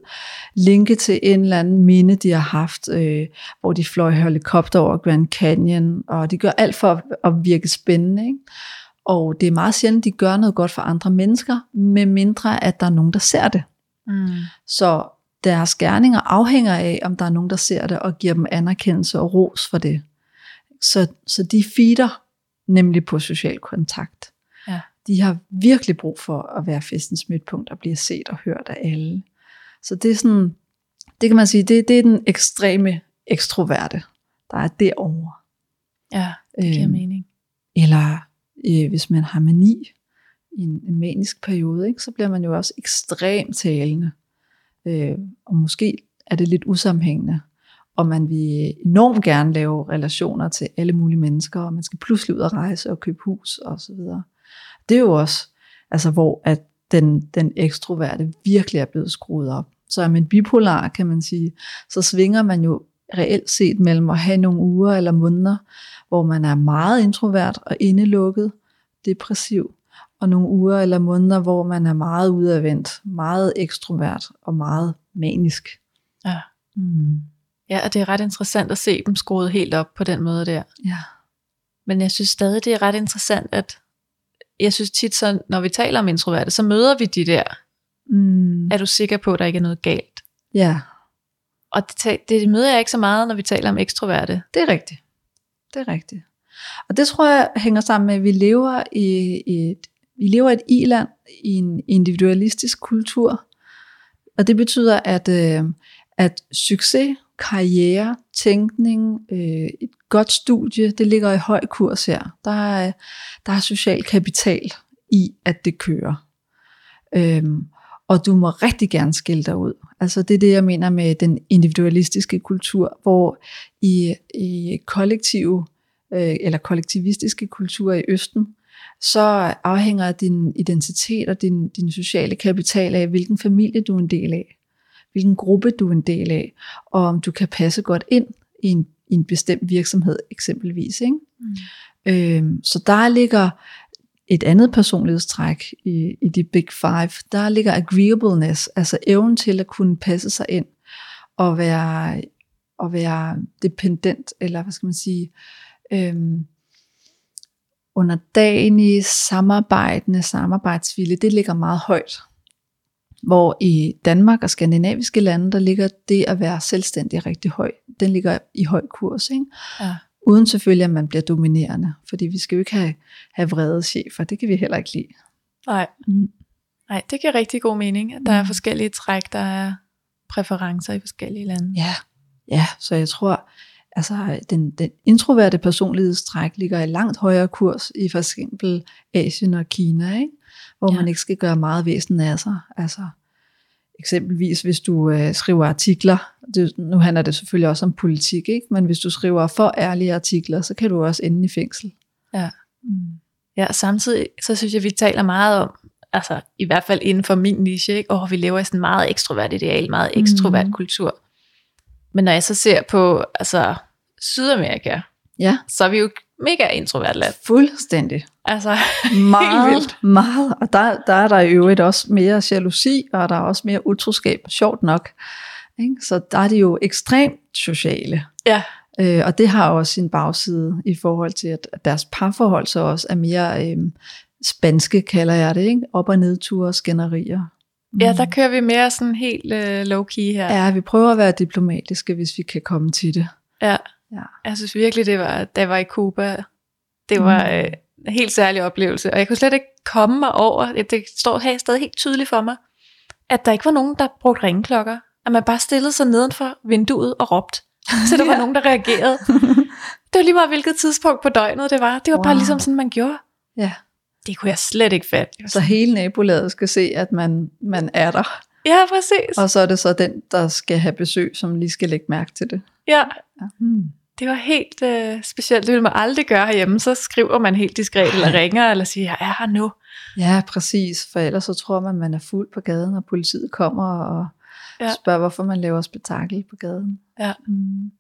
linke til en eller anden minde, de har haft, øh, hvor de fløj helikopter over Grand Canyon, og de gør alt for at, at virke spændende. Ikke? Og det er meget sjældent, de gør noget godt for andre mennesker, med mindre at der er nogen, der ser det. Mm. Så deres gerninger afhænger af, om der er nogen, der ser det, og giver dem anerkendelse og ros for det. Så, så de feeder nemlig på social kontakt. Ja. De har virkelig brug for at være festens midtpunkt og blive set og hørt af alle. Så det er sådan, det kan man sige, det, det er den ekstreme ekstroverte, der er derovre. Ja, det giver Øhm, mening. Eller øh, hvis man har mani i en, manisk periode, ikke, så bliver man jo også ekstremt talende. Øh, og måske er det lidt usammenhængende. Og man vil enormt gerne lave relationer til alle mulige mennesker, og man skal pludselig ud og rejse og købe hus og så videre. Det er jo også, altså hvor at den, den ekstroverte virkelig er blevet skruet op. Så er man bipolar, kan man sige, så svinger man jo reelt set mellem at have nogle uger eller måneder, hvor man er meget introvert og indelukket, depressiv, og nogle uger eller måneder, hvor man er meget udadvendt, meget ekstrovert og meget manisk. Ja. Mm. Ja, og det er ret interessant at se dem skruet helt op på den måde der. Ja. Men jeg synes stadig, det er ret interessant, at jeg synes tit, så, når vi taler om introverte, så møder vi de der, Mm. er du sikker på, at der ikke er noget galt? ja, Og det, det møder jeg ikke så meget, når vi taler om ekstroverte. det er rigtigt. Det er rigtigt. Og det tror jeg hænger sammen med, at vi lever i, i et, vi lever i et i-land, i en individualistisk kultur. Og det betyder, at, øh, at succes, karriere, tænkning, øh, et godt studie, det ligger i høj kurs her. Der er, der er social kapital i, at det kører. Øhm, og du må rigtig gerne skille dig ud. Altså det er det, jeg mener med den individualistiske kultur, hvor i, i kollektive øh, eller kollektivistiske kulturer i Østen, så afhænger din identitet og din, din sociale kapital af, hvilken familie du er en del af, hvilken gruppe du er en del af, og om du kan passe godt ind i en, i en bestemt virksomhed eksempelvis. Ikke? Mm. Øhm, så der ligger et andet personlighedstræk i, i de big five. Der ligger agreeableness, altså evnen til at kunne passe sig ind og være, og være dependent, eller hvad skal man sige, øhm, underdanig, samarbejdende, samarbejdsvilje, det ligger meget højt. Hvor i Danmark og skandinaviske lande, der ligger det at være selvstændig rigtig højt. Den ligger i høj kurs, ikke? Ja. Uden selvfølgelig, at man bliver dominerende. Fordi vi skal jo ikke have, have vrede chefer. Det kan vi heller ikke lide. Nej. Mm. Nej, det giver rigtig god mening, at der er Mm. forskellige træk, der er præferencer i forskellige lande. Ja, ja, så jeg tror, altså den, den introverte personlighedstræk ligger i langt højere kurs i for eksempel Asien og Kina, ikke? hvor Ja. man ikke skal gøre meget væsen af sig. Altså, eksempelvis hvis du øh, skriver artikler, det, nu handler det selvfølgelig også om politik, ikke? men hvis du skriver for ærlige artikler, så kan du også ende i fængsel. Ja. Mm. Ja, og samtidig så synes jeg, vi taler meget om, altså i hvert fald inden for min niche, ikke? og vi lever i sådan en meget ekstrovert ideal, meget ekstrovert Mhm. kultur. Men når jeg så ser på altså, Sydamerika, Ja, så er vi jo mega introvert land. fuldstændig. Altså, Meget, vildt. meget. Og der, der er der i øvrigt også mere jalousi, og der er også mere utroskab, sjovt nok. Ikke? Så der er de jo ekstremt sociale. ja, Øh, og det har også sin bagside i forhold til, at deres parforhold så også er mere øh, spanske, kalder jeg det. Ikke? Op- og nedture og skænderier. ja, der kører vi mere sådan helt øh, low-key her. Ja, vi prøver at være diplomatiske, hvis vi kan komme til det. Ja. Ja. Jeg synes virkelig, det var, da jeg var i Cuba, det var, Mm. øh, helt særlig oplevelse, og jeg kunne slet ikke komme mig over, det står her stadig helt tydeligt for mig, at der ikke var nogen, der brugte ringeklokker. At man bare stillede sig neden for vinduet og råbte. Så der var Ja. nogen, der reagerede. Det var lige meget, hvilket tidspunkt på døgnet det var. Det var wow. bare ligesom sådan, man gjorde. Ja. Det kunne jeg slet ikke fatte. Så hele nabolaget skal se, at man, man er der. Ja, præcis. Og så er det så den, der skal have besøg, som lige skal lægge mærke til det. Ja, Ja. Hmm. Det var helt øh, specielt. Det ville man aldrig gøre herhjemme. Så skriver man helt diskret, eller ringer, eller siger, jeg er her nu. Ja, præcis. For ellers så tror man, man er fuld på gaden, og politiet kommer og Ja. ja. spørger, hvorfor man laver spektakel på gaden. Ja. Mm.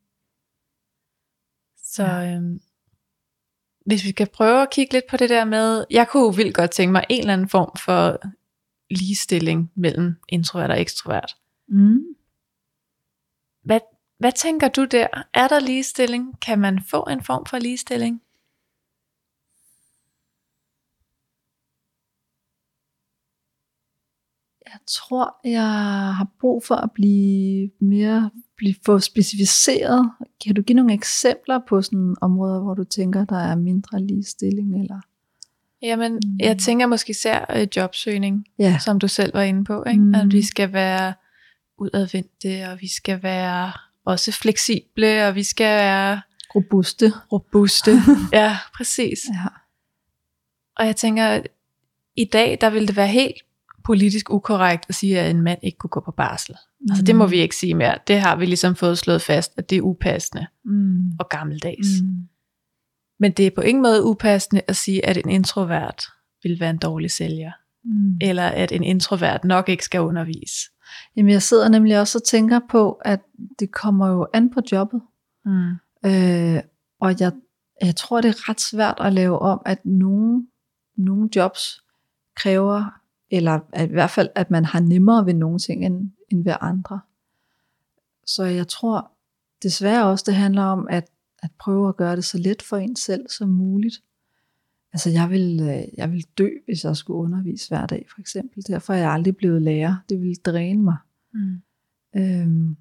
Så øhm, hvis vi skal prøve at kigge lidt på det der med, jeg kunne jo vildt godt tænke mig en eller anden form for ligestilling mellem introvert og ekstrovert. Mm. Hvad, hvad tænker du der? Er der ligestilling? Kan man få en form for ligestilling? Jeg tror, jeg har brug for at blive mere blive, få specificeret. Kan du give nogle eksempler på sådan områder, hvor du tænker, der er mindre ligestilling? Eller? Jamen, Mm. jeg tænker måske især øh, jobsøgning, Ja. som du selv var inde på. Ikke? Mm. At vi skal være udadvendte, og vi skal være også fleksible, og vi skal være Robuste. robuste. ja, præcis. Ja. Og jeg tænker, i dag, der vil det være helt politisk ukorrekt at sige, at en mand ikke kunne gå på barsel. Mm. Altså det må vi ikke sige mere. Det har vi ligesom fået slået fast, at det er upassende Mm. og gammeldags. Mm. Mm. Men det er på ingen måde upassende at sige, at en introvert vil være en dårlig sælger. Mm. Eller at en introvert nok ikke skal undervise. Jamen, jeg sidder nemlig også og tænker på, at det kommer jo an på jobbet. Mm. Øh, og jeg, jeg tror, det er ret svært at lave om, at nogle, nogle jobs kræver, eller at i hvert fald, at man har nemmere ved nogle ting end, end ved andre. Så jeg tror desværre også, det handler om at, at prøve at gøre det så let for en selv som muligt. Altså jeg vil, øh, jeg vil dø, hvis jeg skulle undervise hver dag, for eksempel. Derfor er jeg aldrig blevet lærer. Det ville dræne mig. Mm. Øhm,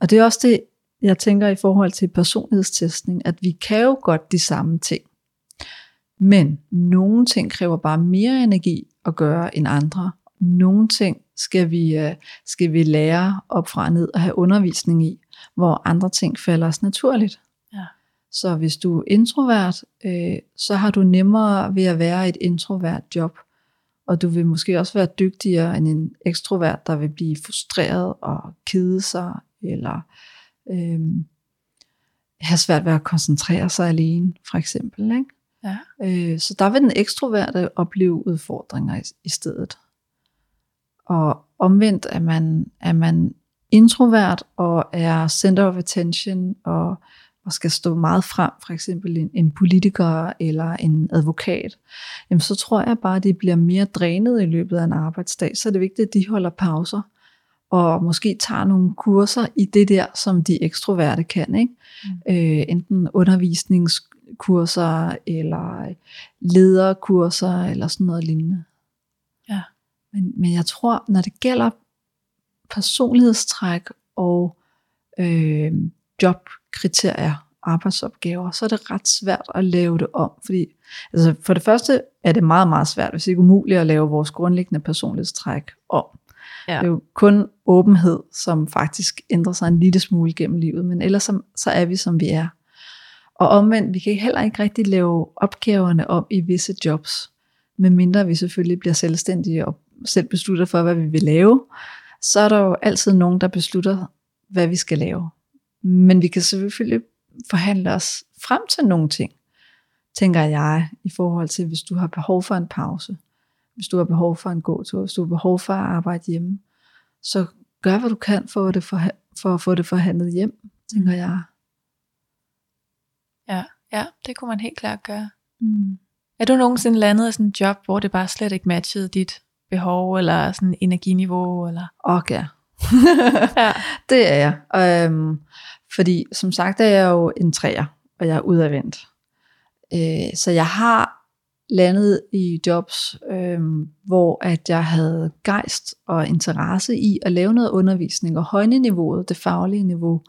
og det er også det, jeg tænker i forhold til personlighedstestning, at vi kan jo godt de samme ting. Men nogle ting kræver bare mere energi at gøre end andre. Nogle ting skal vi, øh, skal vi lære op fra og ned og have undervisning i, hvor andre ting falder os naturligt. Så hvis du er introvert, øh, så har du nemmere ved at være i et introvert job. Og du vil måske også være dygtigere end en ekstrovert, der vil blive frustreret og kede sig, eller øhm, have svært ved at koncentrere sig alene, for eksempel. Ikke? Ja. Øh, så der vil den ekstroverte opleve udfordringer i, i stedet. Og omvendt er man, er man introvert og er center of attention og, og skal stå meget frem, for eksempel en, en politiker eller en advokat, jamen så tror jeg bare, at de bliver mere drænet i løbet af en arbejdsdag. Så er det vigtigt, at de holder pauser og måske tager nogle kurser i det der, som de ekstroverte kan. Ikke? Mm. Øh, enten undervisningskurser eller lederkurser eller sådan noget lignende. Ja. Men, men jeg tror, når det gælder personlighedstræk og øh, jobkriterier, arbejdsopgaver, så er det ret svært at lave det om. Fordi altså for det første er det meget, meget svært, hvis ikke umuligt at lave vores grundlæggende personlighedstræk om. Ja. Det er jo kun åbenhed, som faktisk ændrer sig en lille smule gennem livet, men ellers så, så er vi, som vi er. Og omvendt, vi kan heller ikke rigtig lave opgaverne om i visse jobs, medmindre vi selvfølgelig bliver selvstændige og selv beslutter for, hvad vi vil lave, så er der jo altid nogen, der beslutter, hvad vi skal lave. Men vi kan selvfølgelig forhandle os frem til nogle ting, tænker jeg, i forhold til, hvis du har behov for en pause, hvis du har behov for en gåtur, hvis du har behov for at arbejde hjemme, så gør, hvad du kan for at, det forha- for at få det forhandlet hjem, tænker jeg. Ja, ja, det kunne man helt klart gøre. Mm. Er du nogensinde landet i sådan en job, hvor det bare slet ikke matchede dit behov, eller sådan energiniveau, eller? Og ja, Ja. det er jeg. Øhm, fordi som sagt er jeg jo en træer, og jeg er udadvendt. Øh, så jeg har landet i jobs, øh, hvor at jeg havde gejst og interesse i at lave noget undervisning og højne niveauet, det faglige niveau.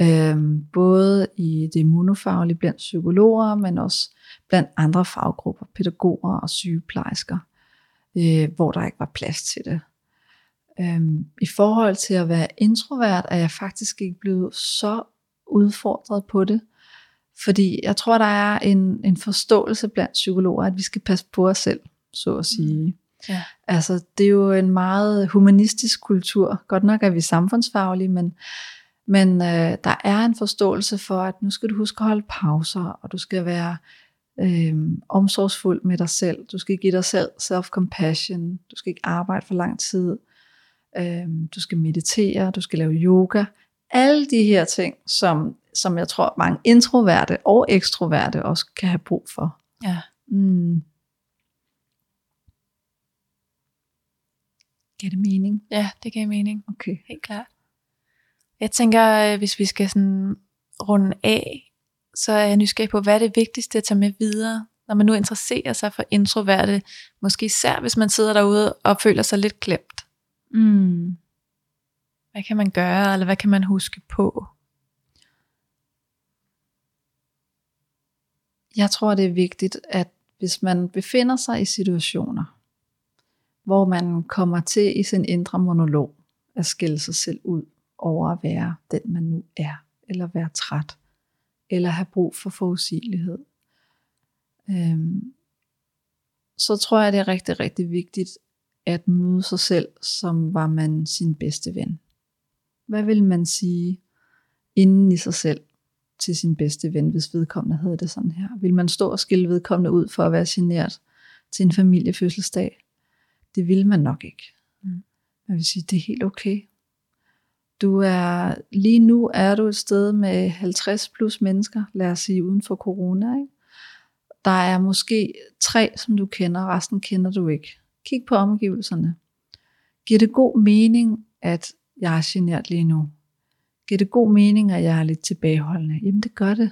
øh, både i det monofaglige blandt psykologer, men også blandt andre faggrupper, pædagoger og sygeplejersker, øh, hvor der ikke var plads til det. Øhm, I forhold til at være introvert, er jeg faktisk ikke blevet så udfordret på det, fordi jeg tror, der er en, en forståelse blandt psykologer, at vi skal passe på os selv, så at sige. Mm. Ja. Altså, det er jo en meget humanistisk kultur. Godt nok er vi samfundsfaglige, men, men øh, der er en forståelse for, at nu skal du huske at holde pauser, og du skal være øh, omsorgsfuld med dig selv. Du skal give dig selv self-compassion. Du skal ikke arbejde for lang tid. Øh, du skal meditere. Du skal lave yoga. Alle de her ting, som, som jeg tror mange introverte og ekstroverte også kan have brug for. Ja. Mm. Giver det mening? ja, det giver mening. Okay. Helt klart. Jeg tænker, øh, hvis vi skal sådan runde af, så er jeg nysgerrig på, hvad er det vigtigste at tage med videre, når man nu interesserer sig for introverte, måske især hvis man sidder derude og føler sig lidt klemt. Mm. Hvad kan man gøre, eller hvad kan man huske på? Jeg tror, det er vigtigt, at hvis man befinder sig i situationer, hvor man kommer til i sin indre monolog at skille sig selv ud over at være den, man nu er, eller være træt, eller have brug for forudsigelighed, øhm, så tror jeg, det er rigtig, rigtig vigtigt at møde sig selv, som var man sin bedste ven. Hvad vil man sige inden i sig selv til sin bedste ven, hvis vedkommende havde det sådan her? Vil man stå og skille vedkommende ud for at være generet til en familiefødselsdag? Det vil man nok ikke. Mm. Man vil sige, det er helt okay. Du er, lige nu er du et sted med 50 plus mennesker, lad os sige, uden for corona. Ikke? Der er måske tre, som du kender, resten kender du ikke. Kig på omgivelserne. Giver det god mening, at jeg er genert lige nu? Giver det god mening, at jeg er lidt tilbageholdende? Jamen det gør det.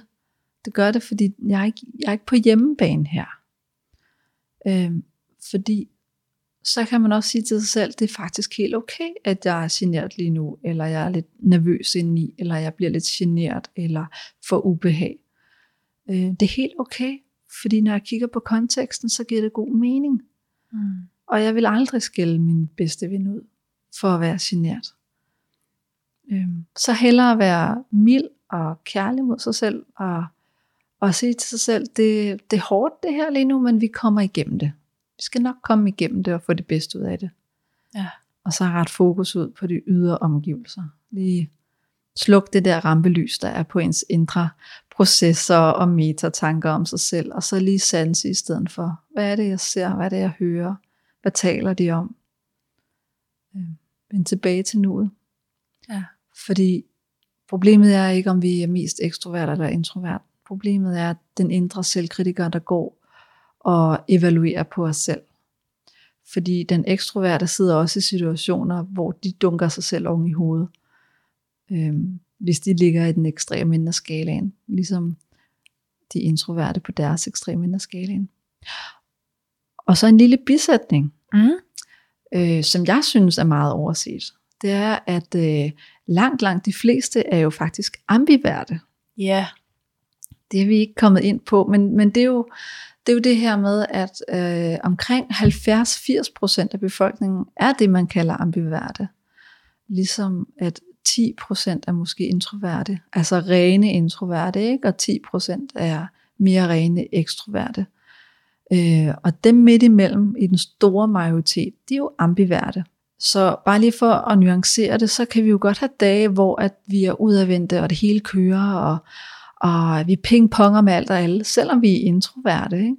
Det gør det, fordi jeg er ikke, jeg er ikke på hjemmebane her. Øhm, fordi så kan man også sige til sig selv, det er faktisk helt okay, at jeg er genert lige nu, eller jeg er lidt nervøs indeni, eller jeg bliver lidt genert, eller får ubehag. Øh, det er helt okay, fordi når jeg kigger på konteksten, så giver det god mening. Mm. Og jeg vil aldrig skælde min bedste ven ud, for at være genert. Øhm, så hellere være mild og kærlig mod sig selv, og, og sige til sig selv, det, det er hårdt det her lige nu, men vi kommer igennem det. Vi skal nok komme igennem det og få det bedste ud af det. Ja. Og så ret fokus ud på de ydre omgivelser. Lige sluk det der rampelys, der er på ens indre processer og metatanker om sig selv, og så lige sanse i stedet for, hvad er det, jeg ser, hvad er det, jeg hører, hvad taler de om? Øhm, Vend tilbage til nuet. Ja. Fordi problemet er ikke, om vi er mest ekstrovert eller introvert. Problemet er den indre selvkritiker, der går og evaluerer på os selv. Fordi den ekstroverte sidder også i situationer, hvor de dunker sig selv oven i hovedet. Øhm, hvis de ligger i den ekstreme ende af skalaen. Ligesom de introverte på deres ekstreme ende af skalaen. Og så en lille bisætning, Mm. øh, som jeg synes er meget overset. Det er, at øh, langt, langt de fleste er jo faktisk ambiverte. Ja. Det er vi ikke kommet ind på, men, men det, er jo, det er jo det her med, at øh, omkring 70-80% af befolkningen er det, man kalder ambiverte. Ligesom at 10% er måske introverte, altså rene introverte, ikke? og 10% er mere rene ekstroverte. Øh, og dem midt imellem i den store majoritet, de er jo ambiverte. Så bare lige for at nuancere det, så kan vi jo godt have dage, hvor at vi er udadvendte, og det hele kører, og, og vi pingponger med alt og alle, selvom vi er introverte. Ikke?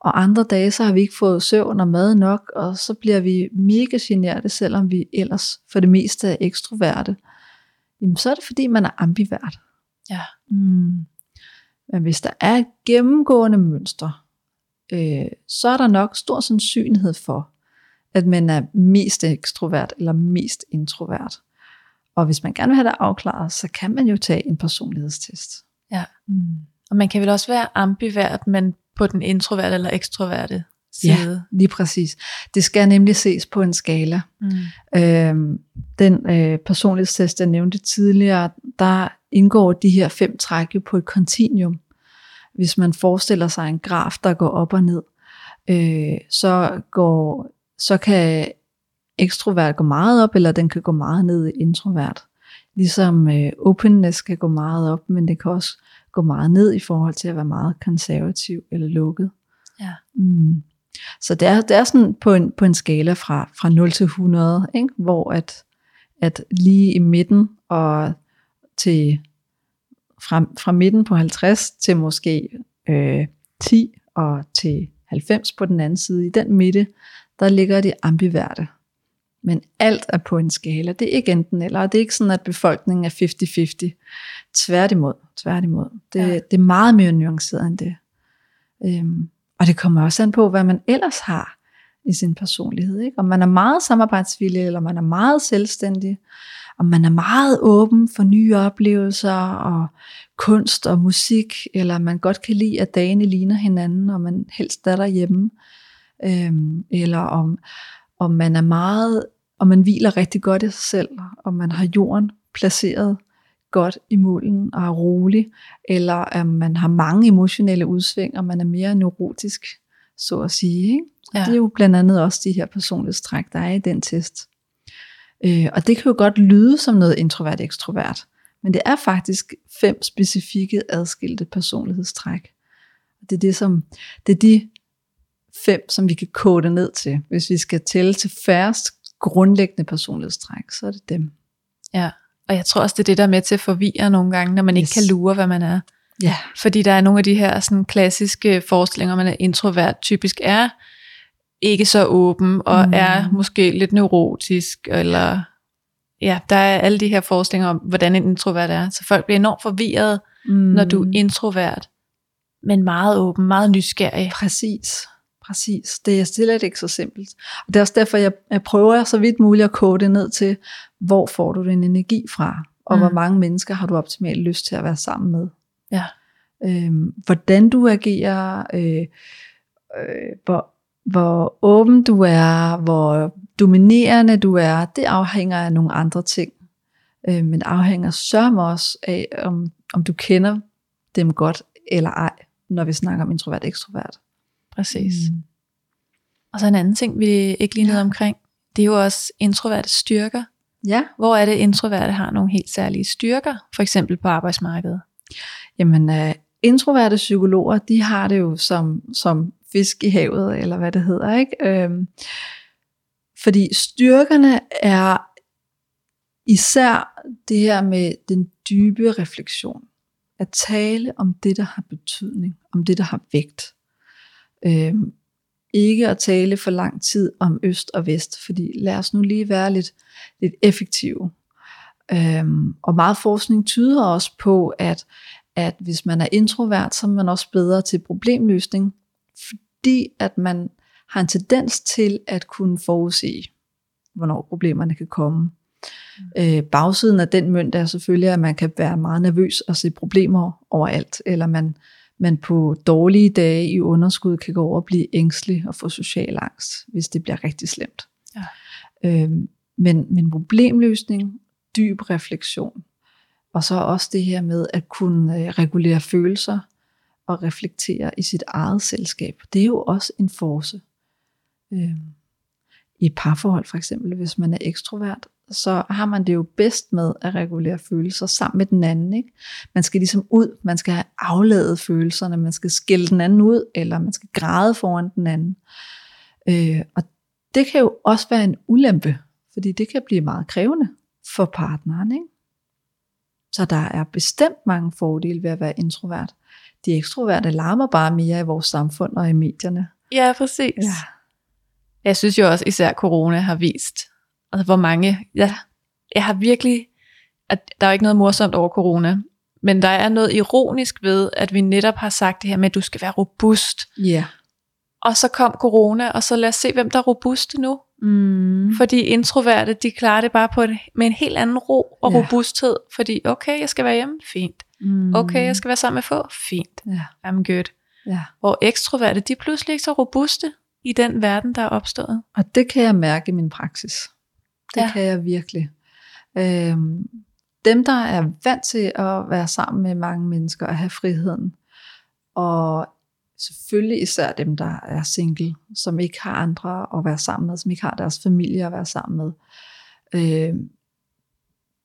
Og andre dage, så har vi ikke fået søvn og mad nok, og så bliver vi mega generte, selvom vi ellers for det meste er ekstroverte. Jamen, så er det fordi, man er ambivert. Ja. Mm. Men hvis der er et gennemgående mønster, øh, så er der nok stor sandsynlighed for, at man er mest ekstrovert eller mest introvert. Og hvis man gerne vil have det afklaret, så kan man jo tage en personlighedstest. Ja. Mm. Og man kan vel også være ambivert, men på den introverte eller ekstroverte Ja. side. Lige præcis. Det skal nemlig ses på en skala. Mm. Øhm, den øh, personlighedstest, jeg nævnte tidligere, der indgår de her fem træk jo på et kontinuum. Hvis man forestiller sig en graf, der går op og ned, øh, så, går, så kan ekstrovert gå meget op, eller den kan gå meget ned i introvert. Ligesom øh, openness kan gå meget op, men det kan også gå meget ned i forhold til at være meget konservativ eller lukket. Ja. Mm. Så det er, det er sådan på en, på en skala fra, fra 0 til 100, ikke? hvor at, at lige i midten og til fra, fra midten på 50 til måske øh, 10 og til 90 på den anden side, i den midte, der ligger de ambiverte. Men alt er på en skala. Det er ikke enten eller. Det er ikke sådan, at befolkningen er 50-50. Tværtimod. Tværtimod. Det, ja. det er meget mere nuanceret end det. Øhm, og det kommer også an på, hvad man ellers har i sin personlighed. Ikke? Om man er meget samarbejdsvillig, eller man er meget selvstændig, om man er meget åben for nye oplevelser, og kunst og musik, eller man godt kan lide, at dagene ligner hinanden, og man helst er derhjemme, øhm, eller om, om man er meget, og man hviler rigtig godt i sig selv, og man har jorden placeret godt i mulden og er rolig, eller at man har mange emotionelle udsving, og man er mere neurotisk, så at sige. Ikke? Ja. Det er jo blandt andet også de her personlighedstræk, der er i den test. Øh, og det kan jo godt lyde som noget introvert-ekstrovert, men det er faktisk fem specifikke adskilte personlighedstræk. Det er, det, som, det er de fem, som vi kan kode ned til. Hvis vi skal tælle til færrest grundlæggende personlighedstræk, så er det dem. Ja, og jeg tror også, det er det, der er med til at forvirre nogle gange, når man yes. ikke kan lure, hvad man er. Ja. Fordi der er nogle af de her sådan, klassiske forestillinger, man er introvert, typisk er ikke så åben, og mm. er måske lidt neurotisk, eller ja, der er alle de her forestillinger om, hvordan en introvert er. Så folk bliver enormt forvirret, mm. når du er introvert, men meget åben, meget nysgerrig. Præcis. Præcis. Det er slet ikke så simpelt. Og det er også derfor, jeg, jeg prøver så vidt muligt at kode det ned til, hvor får du din energi fra, og mm. hvor mange mennesker har du optimalt lyst til at være sammen med. Ja. Øhm, hvordan du agerer, øh, øh, hvor, hvor åben du er, hvor dominerende du er, det afhænger af nogle andre ting. Øh, men afhænger sørme også af, om, om du kender dem godt eller ej, når vi snakker om introvert-ekstrovert. Præcis. Mm. Og så en anden ting, vi ikke lige noget ja. omkring, det er jo også introverte styrker. Ja. Hvor er det, introverte har nogle helt særlige styrker, for eksempel på arbejdsmarkedet? Jamen, uh, introverte psykologer, de har det jo som, som fisk i havet, eller hvad det hedder, ikke? Øhm, fordi styrkerne er især det her med den dybe refleksion. At tale om det, der har betydning, om det, der har vægt. Øhm, ikke at tale for lang tid om øst og vest, fordi lad os nu lige være lidt, lidt effektive. Øhm, og meget forskning tyder også på, at, at hvis man er introvert, så er man også bedre til problemløsning, fordi at man har en tendens til at kunne forudse, hvornår problemerne kan komme. Mm. Øh, bagsiden af den mønt er selvfølgelig, at man kan være meget nervøs og se problemer overalt, eller man, man på dårlige dage i underskud kan gå over og blive ængstelig og få social angst, hvis det bliver rigtig slemt. Ja. Øh, men, men problemløsning, dyb refleksion, og så også det her med at kunne øh, regulere følelser og reflektere i sit eget selskab. Det er jo også en force. Øh, I parforhold for eksempel, hvis man er ekstrovert, så har man det jo bedst med at regulere følelser sammen med den anden. Ikke? Man skal ligesom ud, man skal have afladet følelserne, man skal skille den anden ud, eller man skal græde foran den anden. Øh, og det kan jo også være en ulempe, fordi det kan blive meget krævende for partneren. Ikke? Så der er bestemt mange fordele ved at være introvert. De ekstroverte larmer bare mere i vores samfund og i medierne. Ja, præcis. Ja. Jeg synes jo også, især corona har vist, altså hvor mange, ja, jeg har virkelig, at der er ikke noget morsomt over corona, men der er noget ironisk ved, at vi netop har sagt det her med, at du skal være robust. Ja. Og så kom corona, og så lad os se, hvem der er robuste nu. Mm. Fordi introverte, de klarer det bare på et, med en helt anden ro og ja. robusthed. Fordi, okay, jeg skal være hjemme, fint. Mm. Okay, jeg skal være sammen med få, fint. Ja. I'm good. Ja. Hvor ekstroverte, de er pludselig ikke så robuste i den verden, der er opstået. Og det kan jeg mærke i min praksis. Det ja. kan jeg virkelig. Øhm, dem, der er vant til at være sammen med mange mennesker og have friheden, og selvfølgelig især dem, der er single, som ikke har andre at være sammen med, som ikke har deres familie at være sammen med, øh,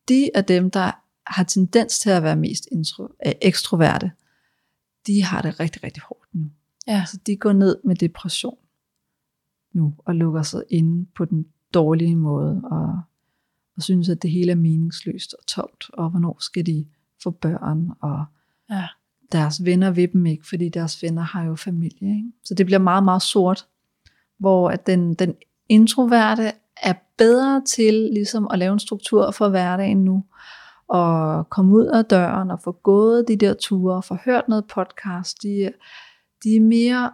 de er dem, der har tendens til at være mest intro, øh, ekstroverte, de har det rigtig, rigtig hårdt nu. Ja. Altså, de går ned med depression nu, og lukker sig inde på den dårlige måde, og, og synes, at det hele er meningsløst og tomt, og hvornår skal de få børn, og Ja. Deres venner vil dem ikke, fordi deres venner har jo familie. Ikke? Så det bliver meget, meget sort, hvor at den, den introverte er bedre til ligesom at lave en struktur for hverdagen nu, og komme ud af døren og få gået de der ture, og få hørt noget podcast. De, er- de er mere,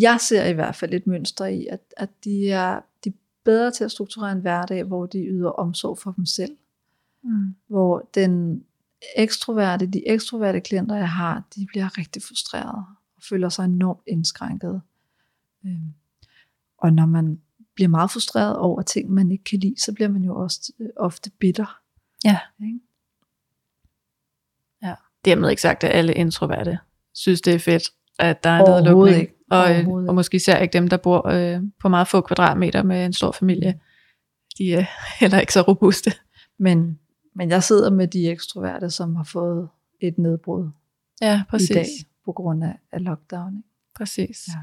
jeg ser i hvert fald et mønster i, at, at de, er, de er bedre til at strukturere en hverdag, hvor de yder omsorg for dem selv Mm. hvor den ekstroverte, de ekstroverte klienter, jeg har, de bliver rigtig frustrerede og føler sig enormt indskrænket. Øhm, Og når man bliver meget frustreret over ting, man ikke kan lide, så bliver man jo også øh, ofte bitter. Ja. Ikke? ja. Dermed ikke sagt, at alle introverte synes, det er fedt, at der er Overhovedet nedlukning. ikke. Og, Overhovedet og måske især ikke dem, der bor øh, på meget få kvadratmeter med en stor familie. De er heller ikke så robuste. Men, men jeg sidder med de ekstroverte, som har fået et nedbrud Ja, præcis. i dag på grund af, af lockdown. Præcis. Ja.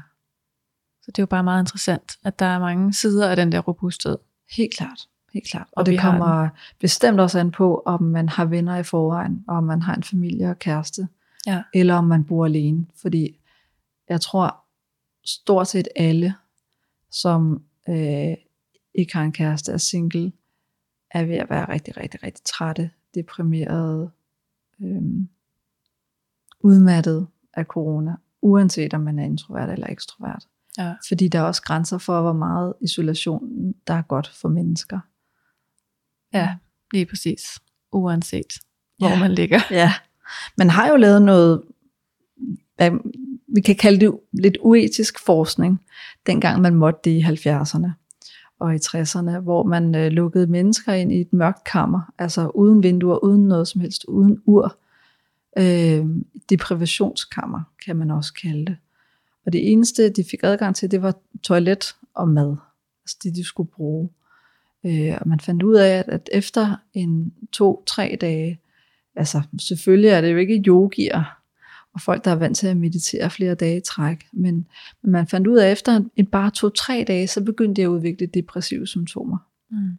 Så det er jo bare meget interessant, at der er mange sider af den der robusthed. Helt klart. Helt klart. Og, Og det kommer bestemt også an på, om man har venner i forvejen, og om man har en familie og kæreste, Ja. eller om man bor alene. Fordi jeg tror stort set alle, som øh, ikke har en kæreste, er single, er ved at være rigtig, rigtig, rigtig trætte, deprimerede, øh, udmattet af corona, uanset om man er introvert eller ekstrovert. Ja. Fordi der er også grænser for, hvor meget isolation, der er godt for mennesker. Ja, lige præcis. Uanset hvor Ja. man ligger. Ja. Man har jo lavet noget, hvad vi kan kalde det lidt uetisk forskning, dengang man måtte det i 70'erne og i 60'erne, hvor man øh, lukkede mennesker ind i et mørkt kammer, altså uden vinduer, uden noget som helst, uden ur. Øh, deprivationskammer kan man også kalde det. Og det eneste, de fik adgang til, det var toilet og mad. Altså det, de skulle bruge. Øh, og man fandt ud af, at, at efter en to-tre dage, altså selvfølgelig er det jo ikke yogier, og folk, der er vant til at meditere flere dage i træk, men, men man fandt ud af, at efter en bare to-tre dage, så begyndte de at udvikle depressive symptomer. Mm.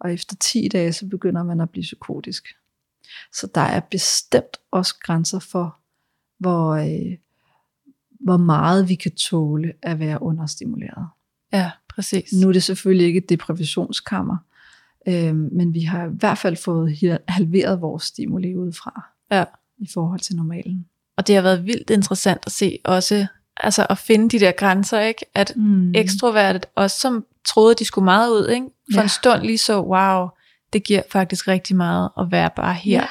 Og efter 10 dage, så begynder man at blive psykotisk. Så der er bestemt også grænser for, hvor, øh, hvor meget vi kan tåle at være understimuleret. Ja, præcis. Nu er det selvfølgelig ikke et depressionskammer, øh, men vi har i hvert fald fået halveret vores stimuli udefra Ja. i forhold til normalen. Og det har været vildt interessant at se også, altså at finde de der grænser, ikke? At Mm. ekstrovertet, også som troede, de skulle meget ud, ikke? For Ja. en stund lige så, wow, det giver faktisk rigtig meget at være bare her Ja.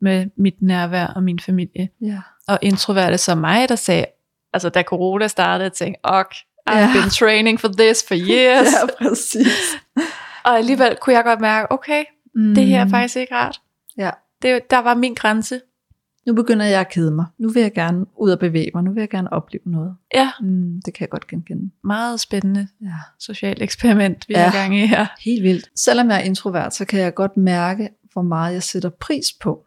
med mit nærvær og min familie. Ja. Og introverte som mig, der sagde, altså da corona startede, jeg tænkte, ok, I've Ja. been training for this for years. Ja, præcis. Og alligevel kunne jeg godt mærke, okay, Mm. det her er faktisk ikke rart. Ja. Det, der var min grænse. Nu begynder jeg at kede mig. Nu vil jeg gerne ud og bevæge mig. Nu vil jeg gerne opleve noget. Ja, Mm, det kan jeg godt genkende. meget spændende Ja. socialt eksperiment, vi Ja. er i gang i her. Helt vildt. Selvom jeg er introvert, så kan jeg godt mærke, hvor meget jeg sætter pris på,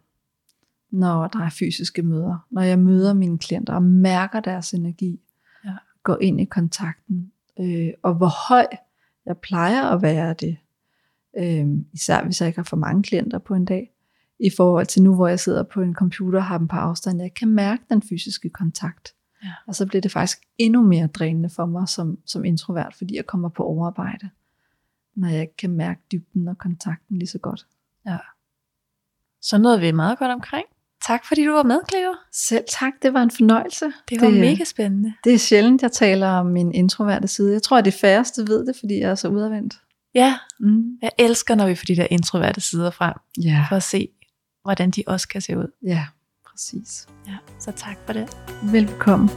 når der er fysiske møder. Når jeg møder mine klienter og mærker deres energi. Ja. Går ind i kontakten. Øh, og hvor høj jeg plejer at være det. Øh, især hvis jeg ikke har for mange klienter på en dag. I forhold til nu, hvor jeg sidder på en computer og har dem på afstand. Jeg kan mærke den fysiske kontakt. Ja. Og så bliver det faktisk endnu mere drænende for mig som, som introvert, fordi jeg kommer på overarbejde når jeg kan mærke dybden og kontakten lige så godt. Så nåede vi meget godt omkring. Tak fordi du var med, Cleo. Selv tak, det var en fornøjelse. Det var det, mega spændende. Det er sjældent, jeg taler om min introverte side. Jeg tror, at de færreste ved det, fordi jeg er så udadvendt. Ja, Mm. jeg elsker, når vi får de der introverte sider frem, Ja. for at se, hvordan de også kan se ud. ja, præcis. Ja, så tak for det. Velkommen.